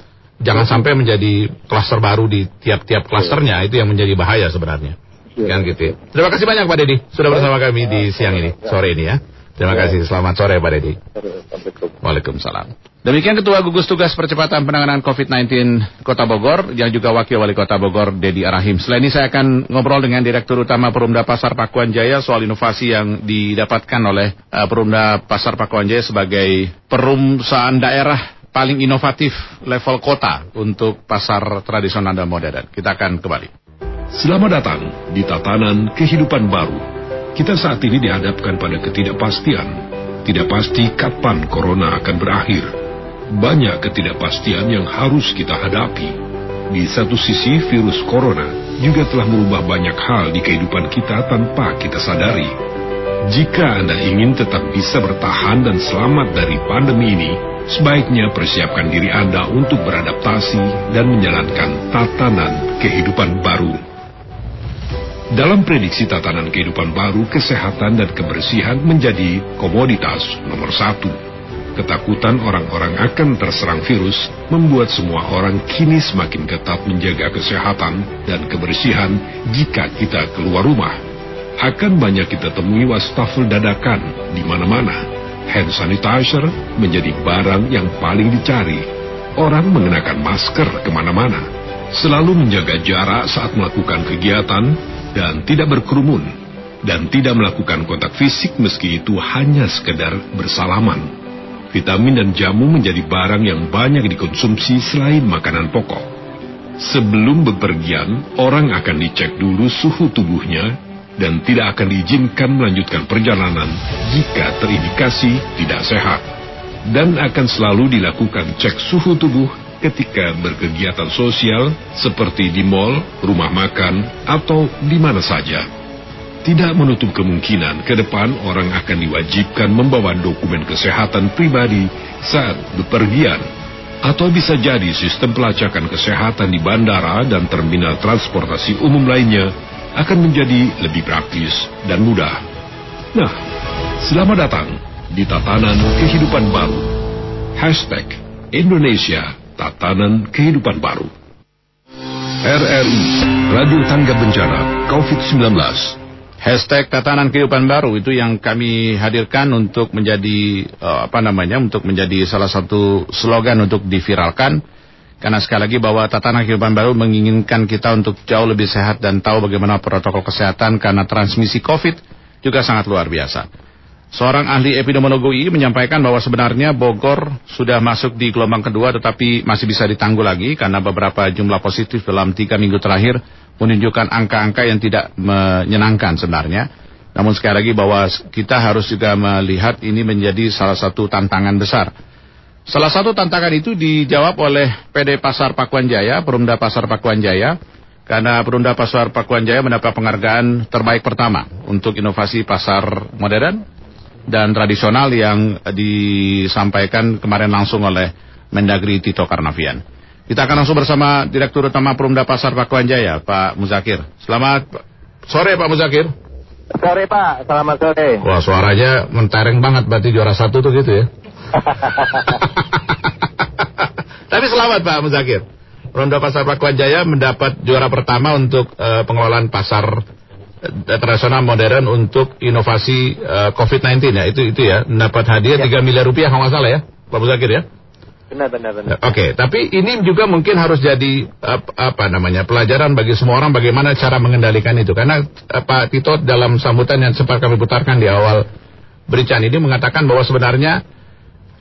jangan sampai menjadi klaster baru di tiap-tiap klasternya itu yang menjadi bahaya sebenarnya. Ya. Kan gitu ya. Terima kasih banyak Pak Deddy sudah bersama kami di siang ini, sore ini ya. Terima kasih. Selamat sore Pak Deddy. Waalaikumsalam. Demikian Ketua Gugus Tugas Percepatan Penanganan COVID-19 Kota Bogor yang juga Wakil Wali Kota Bogor Dedi Arahim. Setelah ini saya akan ngobrol dengan Direktur Utama Perumda Pasar Pakuan Jaya soal inovasi yang didapatkan oleh uh, Perumda Pasar Pakuan Jaya sebagai perusahaan daerah paling inovatif level kota untuk pasar tradisional dan modern. Kita akan kembali. Selamat datang di tatanan kehidupan baru. Kita saat ini dihadapkan pada ketidakpastian. Tidak pasti kapan corona akan berakhir. Banyak ketidakpastian yang harus kita hadapi. Di satu sisi, virus corona juga telah merubah banyak hal di kehidupan kita tanpa kita sadari. Jika Anda ingin tetap bisa bertahan dan selamat dari pandemi ini, sebaiknya persiapkan diri Anda untuk beradaptasi dan menjalankan tatanan kehidupan baru. Dalam prediksi tatanan kehidupan baru, kesehatan dan kebersihan menjadi komoditas nomor satu. Ketakutan orang-orang akan terserang virus membuat semua orang kini semakin ketat menjaga kesehatan dan kebersihan jika kita keluar rumah. Akan banyak kita temui wastafel dadakan di mana-mana. Hand sanitizer menjadi barang yang paling dicari. Orang mengenakan masker ke mana-mana. Selalu menjaga jarak saat melakukan kegiatan dan tidak berkerumun. Dan tidak melakukan kontak fisik meski itu hanya sekedar bersalaman. Vitamin dan jamu menjadi barang yang banyak dikonsumsi selain makanan pokok. Sebelum bepergian, orang akan dicek dulu suhu tubuhnya dan tidak akan diizinkan melanjutkan perjalanan jika terindikasi tidak sehat. Dan akan selalu dilakukan cek suhu tubuh ketika berkegiatan sosial seperti di mal, rumah makan, atau di mana saja. Tidak menutup kemungkinan ke depan orang akan diwajibkan membawa dokumen kesehatan pribadi saat bepergian. Atau bisa jadi sistem pelacakan kesehatan di bandara dan terminal transportasi umum lainnya akan menjadi lebih praktis dan mudah. Nah, selamat datang di tatanan kehidupan baru. Hashtag Indonesia Tatanan Kehidupan Baru. RRI, Radio Tangga Bencana, COVID-19. Hashtag tatanan kehidupan baru itu yang kami hadirkan untuk menjadi eh, apa namanya untuk menjadi salah satu slogan untuk diviralkan karena sekali lagi bahwa tatanan kehidupan baru menginginkan kita untuk jauh lebih sehat dan tahu bagaimana protokol kesehatan karena transmisi COVID juga sangat luar biasa. Seorang ahli epidemiologi menyampaikan bahwa sebenarnya Bogor sudah masuk di gelombang kedua tetapi masih bisa ditangguh lagi karena beberapa jumlah positif dalam tiga minggu terakhir menunjukkan angka-angka yang tidak menyenangkan sebenarnya. Namun sekali lagi bahwa kita harus juga melihat ini menjadi salah satu tantangan besar. Salah satu tantangan itu dijawab oleh PD Pasar Pakuan Jaya, Perumda Pasar Pakuan Jaya, karena Perunda Pasar Pakuan Jaya mendapat penghargaan terbaik pertama untuk inovasi pasar modern dan tradisional yang disampaikan kemarin langsung oleh Mendagri Tito Karnavian. Kita akan langsung bersama Direktur Utama Perumda Pasar Pakuan Jaya, Pak Muzakir. Selamat sore Pak Muzakir. Sore Pak, selamat sore. Wah suaranya mentereng banget berarti juara satu tuh gitu ya. Tapi selamat Pak Muzakir. Ronda Pasar Pakuan Jaya mendapat juara pertama untuk uh, pengelolaan pasar uh, tradisional modern untuk inovasi uh, COVID-19 ya. Itu itu ya, mendapat hadiah ya. 3 miliar rupiah kalau nggak salah ya, Pak Muzakir ya. Benar, benar, benar. Oke, okay, tapi ini juga mungkin harus jadi apa, apa namanya pelajaran bagi semua orang bagaimana cara mengendalikan itu. Karena Pak Tito dalam sambutan yang sempat kami putarkan di awal berikan ini mengatakan bahwa sebenarnya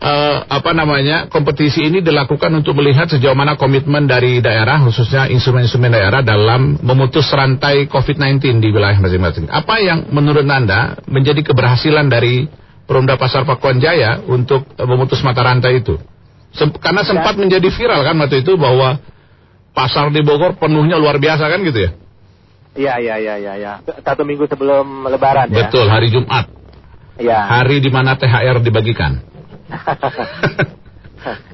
uh, apa namanya kompetisi ini dilakukan untuk melihat sejauh mana komitmen dari daerah khususnya instrumen-instrumen daerah dalam memutus rantai COVID-19 di wilayah masing-masing. Apa yang menurut Anda menjadi keberhasilan dari Perumda Pasar Pakuan Jaya untuk uh, memutus mata rantai itu? Sem karena sempat ya. menjadi viral kan waktu itu bahwa pasar di Bogor penuhnya luar biasa kan gitu ya? Iya, iya, iya, iya. Ya. Satu minggu sebelum Lebaran ya. Betul, hari Jumat. Iya. Hari di mana THR dibagikan.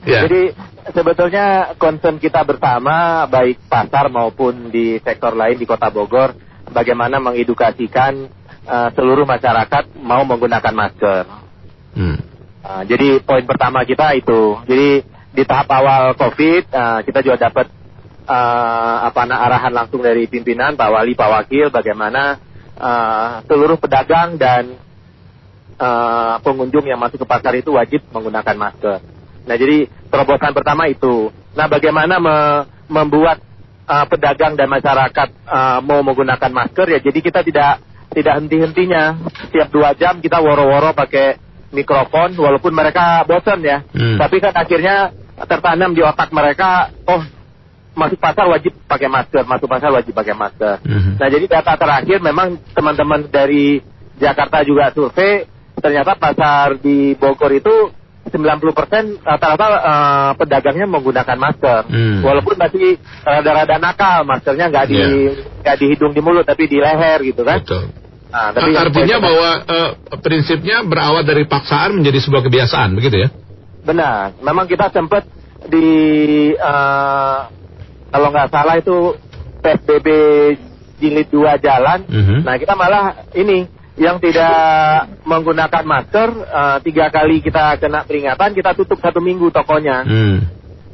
Yeah. Jadi sebetulnya concern kita bersama baik pasar maupun di sektor lain di Kota Bogor bagaimana mengedukasikan uh, seluruh masyarakat mau menggunakan masker. Hmm. Uh, jadi poin pertama kita itu. Jadi di tahap awal COVID uh, kita juga dapat uh, apa nah, arahan langsung dari pimpinan Pak Wali, Pak Wakil bagaimana uh, seluruh pedagang dan uh, pengunjung yang masuk ke pasar itu wajib menggunakan masker. Nah, jadi terobosan pertama itu. Nah, bagaimana me membuat uh, pedagang dan masyarakat uh, mau menggunakan masker ya? Jadi kita tidak tidak henti-hentinya. Setiap dua jam kita woro-woro pakai mikrofon, walaupun mereka bosan ya. Hmm. Tapi kan akhirnya tertanam di otak mereka, oh masuk pasar wajib pakai masker, masuk pasar wajib pakai masker. Hmm. Nah jadi data terakhir memang teman-teman dari Jakarta juga survei ternyata pasar di Bogor itu 90% rata-rata uh, pedagangnya menggunakan masker. Hmm. Walaupun masih rada-rada nakal, maskernya nggak di iya. nggak yeah. di hidung di mulut tapi di leher gitu kan. Betul. Nah, tapi artinya bahwa uh, prinsipnya berawal dari paksaan menjadi sebuah kebiasaan, begitu ya? Benar. Memang kita sempat di uh, kalau nggak salah itu PSBB jilid dua jalan. Mm -hmm. Nah kita malah ini yang tidak menggunakan masker uh, tiga kali kita kena peringatan kita tutup satu minggu tokonya. Hmm.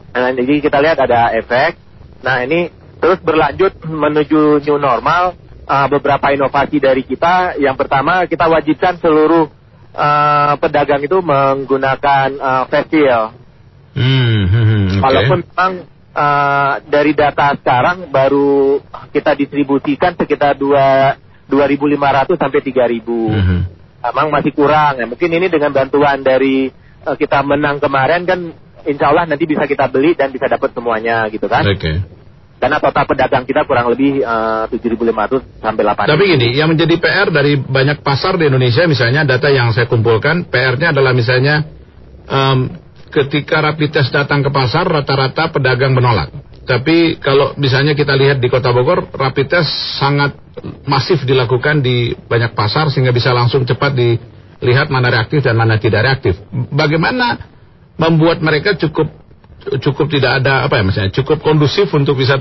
Nah, jadi kita lihat ada efek. Nah ini terus berlanjut menuju new normal. Uh, beberapa inovasi dari kita. Yang pertama kita wajibkan seluruh uh, pedagang itu menggunakan uh, face shield. Hmm, hmm, hmm, okay. Walaupun memang uh, dari data sekarang baru kita distribusikan sekitar dua 2.500 sampai 3.000. Mm -hmm. Emang masih kurang ya. Mungkin ini dengan bantuan dari uh, kita menang kemarin kan insya Allah nanti bisa kita beli dan bisa dapat semuanya gitu kan. Oke. Okay. Karena total pedagang kita kurang lebih uh, 7.500 sampai 8. Tapi gini, yang menjadi PR dari banyak pasar di Indonesia misalnya data yang saya kumpulkan, PR-nya adalah misalnya um, ketika rapid test datang ke pasar rata-rata pedagang menolak. Tapi kalau misalnya kita lihat di Kota Bogor, rapid test sangat masif dilakukan di banyak pasar sehingga bisa langsung cepat dilihat mana reaktif dan mana tidak reaktif. Bagaimana membuat mereka cukup cukup tidak ada apa ya misalnya cukup kondusif untuk bisa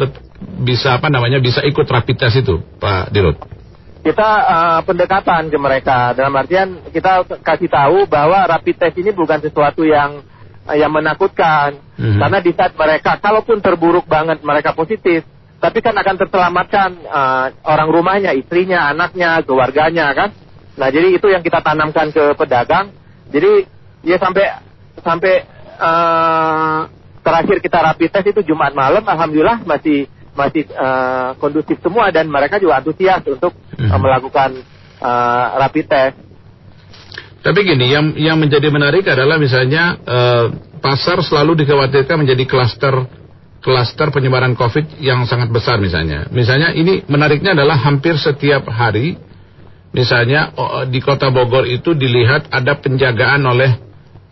bisa apa namanya bisa ikut rapid test itu, Pak Dirut? Kita uh, pendekatan ke mereka dalam artian kita kasih tahu bahwa rapid test ini bukan sesuatu yang yang menakutkan. Mm-hmm. Karena di saat mereka, kalaupun terburuk banget mereka positif, tapi kan akan terselamatkan uh, orang rumahnya, istrinya, anaknya, keluarganya kan. Nah jadi itu yang kita tanamkan ke pedagang. Jadi ya sampai sampai uh, terakhir kita rapid test itu Jumat malam, alhamdulillah masih masih uh, kondusif semua dan mereka juga antusias untuk mm-hmm. uh, melakukan uh, rapid test. Tapi gini, yang yang menjadi menarik adalah misalnya uh, pasar selalu dikhawatirkan menjadi klaster klaster penyebaran COVID yang sangat besar misalnya. Misalnya ini menariknya adalah hampir setiap hari, misalnya di kota Bogor itu dilihat ada penjagaan oleh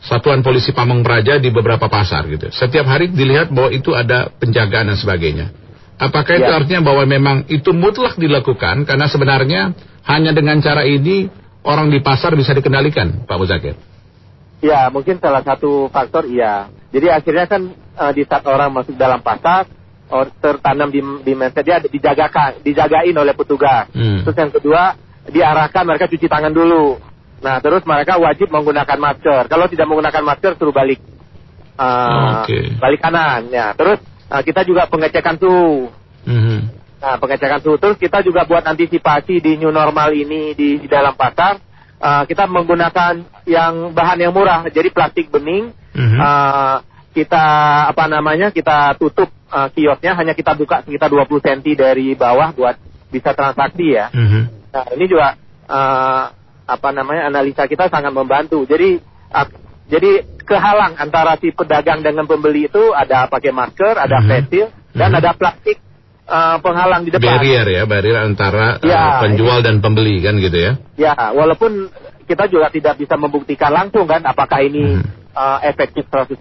Satuan Polisi Pamong Praja di beberapa pasar gitu. Setiap hari dilihat bahwa itu ada penjagaan dan sebagainya. Apakah itu Ya. artinya bahwa memang itu mutlak dilakukan karena sebenarnya hanya dengan cara ini orang di pasar bisa dikendalikan, Pak Muzakir? Ya, mungkin salah satu faktor iya. Jadi akhirnya kan eh, di saat orang masuk dalam pasar, or, tertanam di, di mindset dia dijagakan, dijagain oleh petugas. Hmm. Terus yang kedua, diarahkan mereka cuci tangan dulu. Nah, terus mereka wajib menggunakan masker. Kalau tidak menggunakan masker, suruh balik. eh, Oke. Balik kanan. Ya, terus eh, kita juga pengecekan suhu. Mhm. Nah, pengecekan suhu terus kita juga buat antisipasi di new normal ini di, di dalam pasar. uh, kita menggunakan yang bahan yang murah, jadi plastik bening. Mhm. Uh, kita apa namanya? Kita tutup uh, kiosnya, hanya kita buka sekitar 20 cm dari bawah buat bisa transaksi ya. Mhm. Nah, ini juga uh, apa namanya? Analisa kita sangat membantu. Jadi uh, jadi kehalang antara si pedagang dengan pembeli itu ada pakai masker, ada Mhm. face shield, dan Mhm. ada plastik uh, penghalang di depan. Barrier ya, barrier antara uh, Ya, penjual dan pembeli kan gitu ya. Ya, walaupun kita juga tidak bisa membuktikan langsung kan apakah ini Mhm. uh, efektif 100%,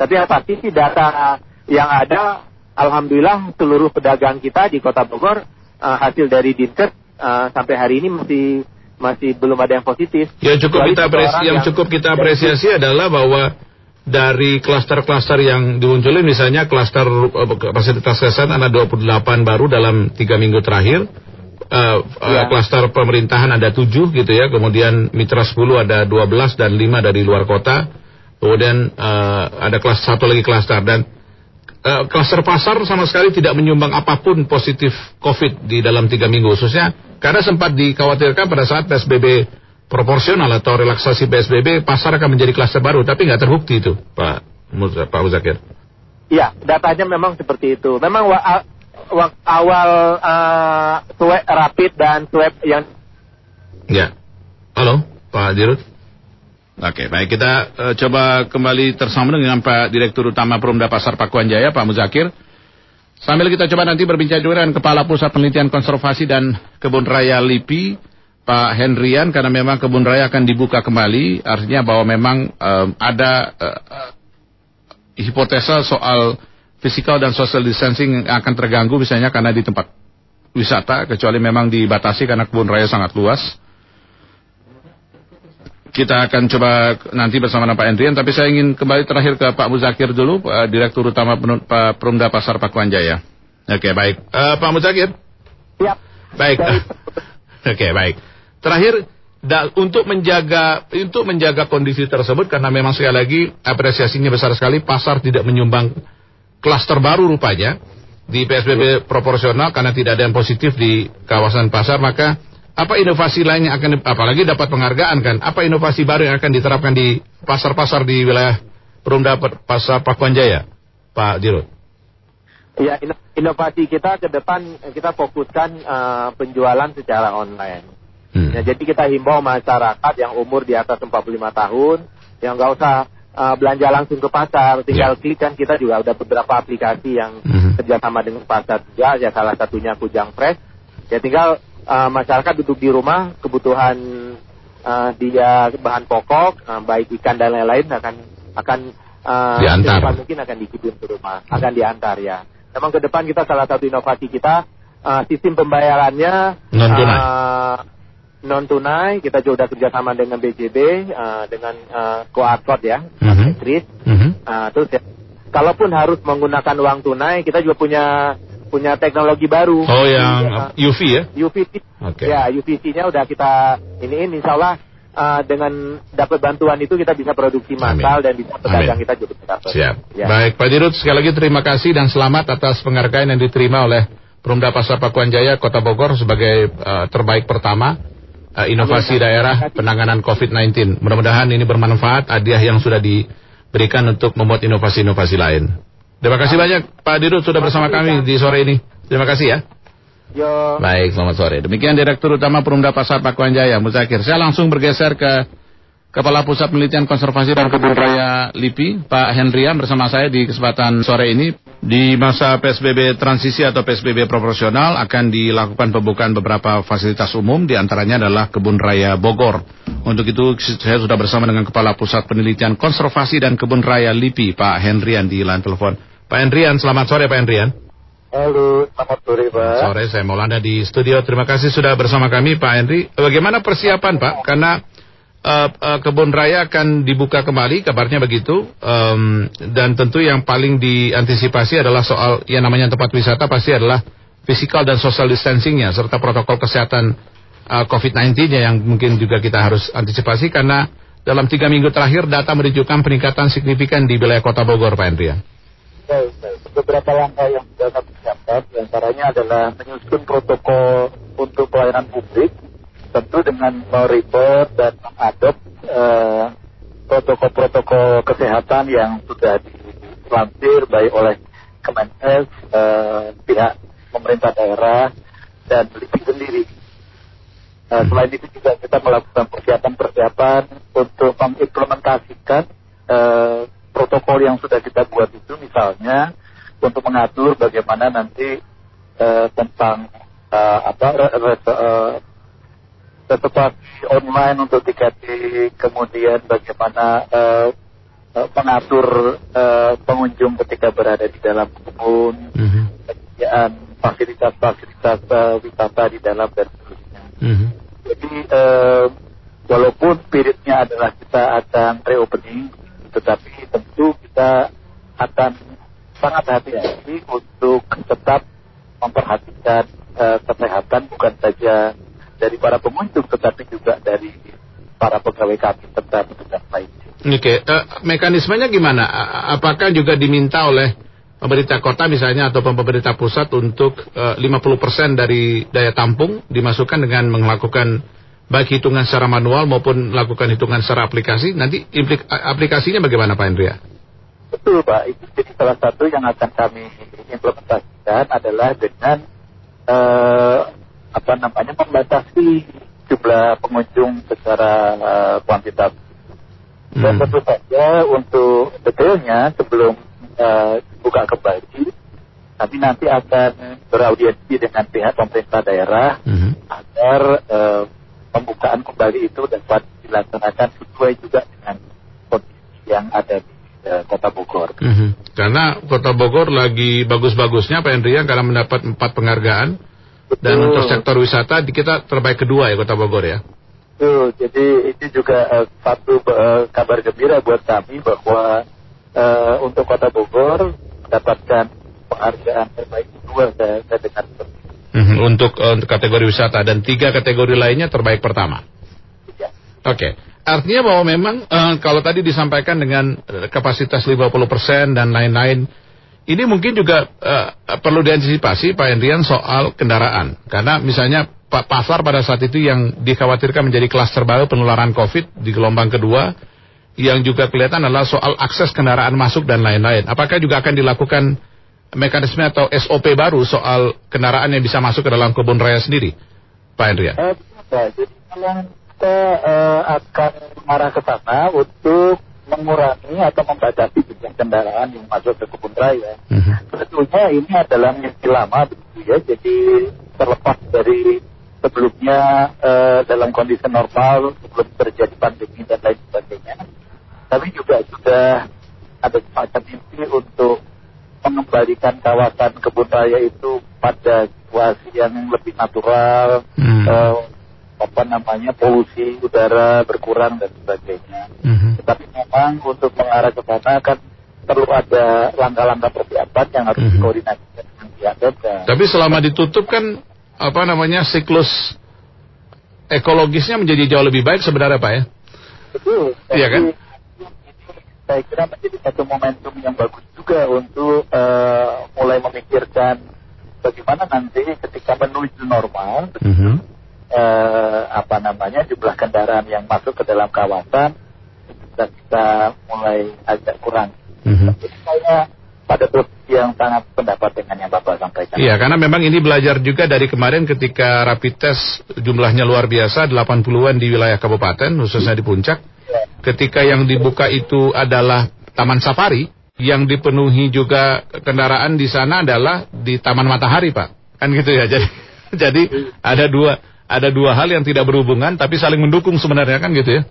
tapi yang pasti sih data yang ada alhamdulillah seluruh pedagang kita di Kota Bogor uh, hasil dari Dinkes uh, sampai hari ini masih masih belum ada yang positif. Ya cukup Kecuali kita apresi- orang yang cukup kita apresiasi adalah bahwa dari klaster-klaster yang dimunculin misalnya klaster eh, fasilitas kesehatan ada 28 baru dalam tiga minggu terakhir. Eh, eh, Ya. klaster pemerintahan ada 7 gitu ya, kemudian mitra 10 ada 12 dan 5 dari luar kota. Kemudian eh, ada kelas satu lagi klaster dan eh, klaster pasar sama sekali tidak menyumbang apa pun positif COVID di dalam tiga minggu khususnya karena sempat dikhawatirkan pada saat PSBB proporsional atau relaksasi PSBB pasar akan menjadi klaster baru tapi nggak terbukti itu Pak Muz- Pak Muzakir. Iya, datanya memang seperti itu. Memang wa- wa- awal uh, swab rapid dan swab yang Ya. Halo Pak Dirut. Oke, baik kita eh, coba kembali tersambung dengan Pak Direktur Utama Perumda Pasar Pakuan Jaya, Pak Muzakir. Sambil kita coba nanti berbincang juga dengan Kepala Pusat Penelitian Konservasi dan Kebun Raya LIPI, Pak Hendrian, karena memang kebun raya akan dibuka kembali, artinya bahwa memang em, ada eh, eh, hipotesa soal physical dan social distancing yang akan terganggu misalnya karena di tempat wisata, kecuali memang dibatasi karena kebun raya sangat luas. Kita akan coba nanti bersama Pak Hendrian, tapi saya ingin kembali terakhir ke Pak Muzakir dulu, Pak Direktur Utama Pak Perumda Pasar Pakuan Jaya. Oke, baik. Eh, Pak Muzakir? siap Baik. Oke, baik. Terakhir da- untuk menjaga untuk menjaga kondisi tersebut karena memang sekali lagi apresiasinya besar sekali pasar tidak menyumbang klaster baru rupanya di PSBB proporsional karena tidak ada yang positif di kawasan pasar maka apa inovasi lain yang akan apalagi dapat penghargaan kan apa inovasi baru yang akan diterapkan di pasar-pasar di wilayah Perumda Per- Pasar Pakuan Jaya Pak Dirut Ya, ino- inovasi kita ke depan kita fokuskan eh, penjualan secara online. Hmm. Ya, jadi kita himbau masyarakat yang umur di atas 45 tahun yang nggak usah eh, belanja langsung ke pasar, tinggal Ya. klik kan kita juga ada beberapa aplikasi yang Mhm. kerjasama dengan pasar juga, ya salah satunya Kujang Fresh. Ya tinggal eh, masyarakat duduk di rumah, kebutuhan eh, dia bahan pokok, eh, baik ikan dan lain-lain akan akan Diantar. secepat mungkin akan dikirim ke rumah, akan diantar ya. Memang ke depan kita salah satu inovasi kita eh, sistem pembayarannya Non tunai. eh, non tunai kita juga sudah kerjasama dengan BJB eh, dengan eh, QR code ya, Mhm. kris. Mhm. Nah, terus ya, kalaupun harus menggunakan uang tunai, kita juga punya punya teknologi baru. Oh yang Iya, UV ya UVC. Oke. Ya, UVC-nya udah kita iniin insya Allah uh, dengan dapat bantuan itu kita bisa produksi massal Amin. dan bisa pedagang Amin. kita juga dapat. Siap. Ya. Baik, Pak Dirut, sekali lagi terima kasih dan selamat atas penghargaan yang diterima oleh Perumda Pasar Pakuan Jaya Kota Bogor sebagai eh, terbaik pertama eh, inovasi daerah penanganan COVID-19. Mudah-mudahan ini bermanfaat hadiah yang sudah diberikan untuk membuat inovasi-inovasi lain. Terima kasih banyak Pak Dirut sudah bersama kami di sore ini. Terima kasih ya. Yo. Baik, selamat sore. Demikian Direktur Utama Perumda Pasar Pakuan Jaya, Muzakir. Saya langsung bergeser ke Kepala Pusat Penelitian Konservasi dan Kebun Raya LIPI, Pak Hendrian bersama saya di kesempatan sore ini. Di masa PSBB transisi atau PSBB proporsional akan dilakukan pembukaan beberapa fasilitas umum, di antaranya adalah Kebun Raya Bogor. Untuk itu saya sudah bersama dengan Kepala Pusat Penelitian Konservasi dan Kebun Raya LIPI, Pak Hendrian di line telepon. Pak Hendrian, selamat sore Pak Hendrian. Halo, selamat sore Pak. Sore, saya Maulana di studio. Terima kasih sudah bersama kami Pak Henry. Bagaimana persiapan Pak? Karena uh, uh, kebun raya akan dibuka kembali, kabarnya begitu. Um, dan tentu yang paling diantisipasi adalah soal yang namanya tempat wisata pasti adalah physical dan social distancingnya serta protokol kesehatan uh, COVID-19-nya yang mungkin juga kita harus antisipasi karena dalam tiga minggu terakhir data menunjukkan peningkatan signifikan di wilayah Kota Bogor, Pak Hendrian. Beberapa langkah yang sudah kami siapkan, di antaranya adalah menyusun protokol untuk pelayanan publik, tentu dengan mereport dan mengadop eh, protokol-protokol kesehatan yang sudah dilansir baik oleh Kemenkes, eh, pihak pemerintah daerah, dan LIPI sendiri. Eh, selain itu juga kita melakukan persiapan-persiapan untuk mengimplementasikan eh, protokol yang sudah kita buat itu misalnya untuk mengatur bagaimana nanti uh, tentang uh, apa uh, reservasi online untuk tiketing kemudian bagaimana uh, uh, mengatur uh, pengunjung ketika berada di dalam kebun mm-hmm. fasilitas-fasilitas uh, wisata di dalam dan seterusnya. Mm-hmm. Jadi uh, walaupun spiritnya adalah kita akan reopening tetapi tentu kita akan sangat hati-hati untuk tetap memperhatikan uh, kesehatan bukan saja dari para pengunjung tetapi juga dari para pegawai kami serta petugas lainnya. Oke, okay. uh, eh, mekanismenya gimana? Apakah juga diminta oleh pemerintah kota misalnya atau pemerintah pusat untuk eh, uh, 50% dari daya tampung dimasukkan dengan melakukan baik hitungan secara manual maupun melakukan hitungan secara aplikasi. Nanti implik, aplikasinya bagaimana Pak Hendria? Betul Pak, itu jadi salah satu yang akan kami implementasikan adalah dengan uh, apa namanya membatasi jumlah pengunjung secara uh, kuantitas. Hmm. Dan tentu saja untuk detailnya sebelum uh, buka kembali, kami nanti akan beraudiensi dengan pihak pemerintah daerah hmm. agar uh, pembukaan kembali itu dapat dilaksanakan sesuai juga dengan kondisi yang ada di uh, Kota Bogor. Mm -hmm. Karena Kota Bogor lagi bagus-bagusnya Pak Hendrian karena mendapat empat penghargaan Betul. dan untuk sektor wisata kita terbaik kedua ya Kota Bogor ya. Betul, jadi ini juga uh, satu uh, kabar gembira buat kami bahwa uh, untuk Kota Bogor mendapatkan penghargaan terbaik kedua saya, saya dengar seperti Mm-hmm, untuk uh, untuk kategori wisata dan tiga kategori lainnya terbaik pertama. Ya. Oke. Okay. Artinya bahwa memang uh, kalau tadi disampaikan dengan kapasitas 50% dan lain-lain, ini mungkin juga uh, perlu diantisipasi Pak Hendrian soal kendaraan. Karena misalnya Pak pasar pada saat itu yang dikhawatirkan menjadi klaster baru penularan COVID di gelombang kedua, yang juga kelihatan adalah soal akses kendaraan masuk dan lain-lain. Apakah juga akan dilakukan mekanisme atau SOP baru soal kendaraan yang bisa masuk ke dalam kebun raya sendiri, Pak Hendria? Eh, jadi memang kita uh, akan mengarah ke sana untuk mengurangi atau membatasi jumlah kendaraan yang masuk ke kebun raya. Uh-huh. Sebetulnya ini adalah mimpi lama begitu ya, jadi terlepas dari sebelumnya uh, dalam kondisi normal sebelum terjadi pandemi dan lain sebagainya. Tapi juga sudah ada semacam mimpi untuk mengembalikan kawasan kebun raya itu pada situasi yang lebih natural, hmm. Apa namanya polusi udara berkurang dan sebagainya. Hmm. Tetapi memang untuk mengarah ke sana kan perlu ada langkah-langkah persiapan yang harus hmm. dikoordinasikan dengan pihak Tapi selama ditutup kan apa namanya siklus ekologisnya menjadi jauh lebih baik sebenarnya Pak ya? Betul. Iya kan? saya kira menjadi satu momentum yang bagus juga untuk uh, mulai memikirkan bagaimana nanti ketika menuju normal, mm -hmm. Uh, apa namanya jumlah kendaraan yang masuk ke dalam kawasan bisa kita mulai agak kurang. Mm -hmm. Jadi saya pada yang sangat pendapat dengan yang Bapak sampaikan. Iya, karena memang ini belajar juga dari kemarin ketika rapid test jumlahnya luar biasa, 80-an di wilayah kabupaten, khususnya di puncak ketika yang dibuka itu adalah Taman Safari, yang dipenuhi juga kendaraan di sana adalah di Taman Matahari, Pak. Kan gitu ya. Jadi jadi ada dua ada dua hal yang tidak berhubungan tapi saling mendukung sebenarnya kan gitu ya.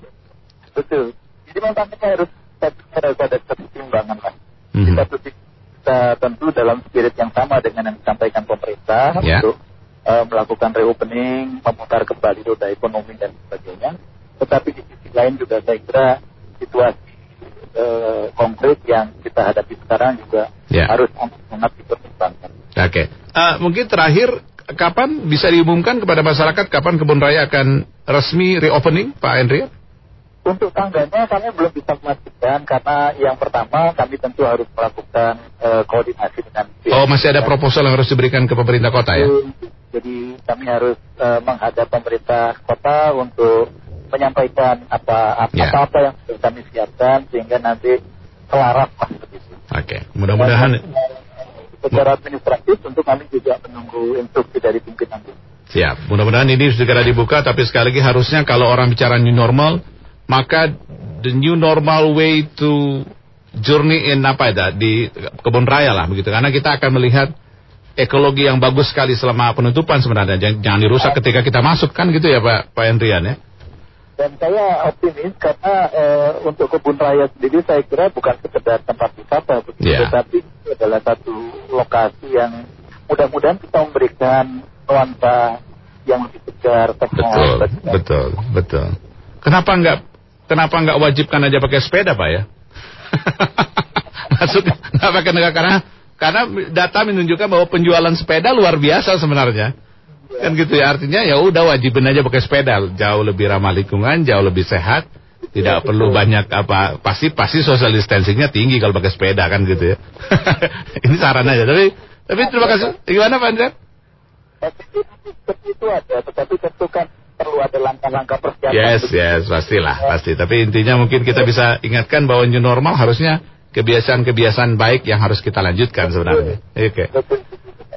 Betul. Jadi memang kita harus harus ada keseimbangan lah. Mm -hmm. Sisi kita tentu dalam spirit yang sama dengan yang disampaikan pemerintah Ya. untuk uh, melakukan reopening, memutar kembali roda ekonomi dan sebagainya. Tetapi di sisi lain juga saya kira situasi uh, konkret yang kita hadapi sekarang juga Ya. harus sangat dipertimbangkan. Oke. Eh, mungkin terakhir, kapan bisa diumumkan kepada masyarakat kapan kebun raya akan resmi reopening, Pak Hendrian? Untuk tanggalnya kami belum bisa memastikan karena yang pertama kami tentu harus melakukan uh, koordinasi dengan Oh, masih ada proposal yang harus diberikan ke pemerintah kota ya? Jadi kami harus uh, menghadap pemerintah kota untuk menyampaikan apa apa, Ya. apa yang sudah kami siapkan sehingga nanti selaras lah begitu. Oke, mudah-mudahan Dan, uh, secara administratif tentu kami juga menunggu instruksi dari pimpinan. siap. Mudah-mudahan ini segera dibuka, tapi sekali lagi harusnya kalau orang bicara new normal, maka the new normal way to journey in apa ya di kebun raya lah begitu. Karena kita akan melihat ekologi yang bagus sekali selama penutupan sebenarnya. Jangan, jangan dirusak ketika kita masuk kan gitu ya Pak Pak Hendrian ya. Dan saya optimis karena uh, untuk kebun raya sendiri saya kira bukan sekedar tempat wisata, Ya. tetapi itu adalah satu lokasi yang mudah-mudahan bisa memberikan nuansa yang lebih segar, Betul, kita. betul, betul. Kenapa nggak kenapa nggak wajibkan aja pakai sepeda Pak ya? Masuk nggak pakai negara karena karena data menunjukkan bahwa penjualan sepeda luar biasa sebenarnya. Kan gitu ya artinya ya udah wajibin aja pakai sepeda jauh lebih ramah lingkungan jauh lebih sehat tidak perlu banyak apa pasti pasti social distancingnya tinggi kalau pakai sepeda kan gitu ya ini saran aja tapi tapi terima kasih gimana Pak Andrea? Seperti itu ada, tetapi tentu kan perlu ada langkah-langkah persiapan. Yes, yes, pastilah, pasti. Tapi intinya mungkin kita bisa ingatkan bahwa new normal harusnya kebiasaan-kebiasaan baik yang harus kita lanjutkan sebenarnya. Oke. Betul.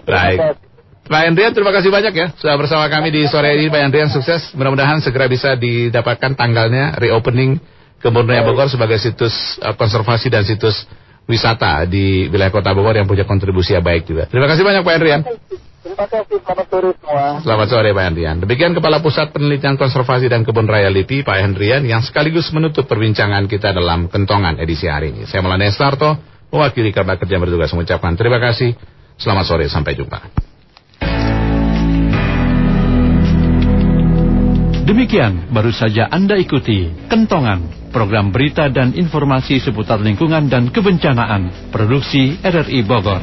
Baik. Pak Hendrian, terima kasih banyak ya sudah bersama kami di sore ini. Pak Hendrian sukses. Mudah-mudahan segera bisa didapatkan tanggalnya reopening Kebun Raya Bogor sebagai situs eh, konservasi dan situs wisata di wilayah Kota Bogor yang punya kontribusi yang baik juga. Terima kasih banyak Pak Hendrian. Terima kasih, selamat sore semua. Selamat sore Pak Hendrian. Demikian Kepala Pusat Penelitian Konservasi dan Kebun Raya LIPI Pak Hendrian yang sekaligus menutup perbincangan kita dalam kentongan edisi hari ini. Saya Melana Starto, mewakili kerja kerja bertugas mengucapkan terima kasih. Selamat sore, sampai jumpa. Demikian baru saja Anda ikuti Kentongan, program berita dan informasi seputar lingkungan dan kebencanaan, produksi RRI Bogor.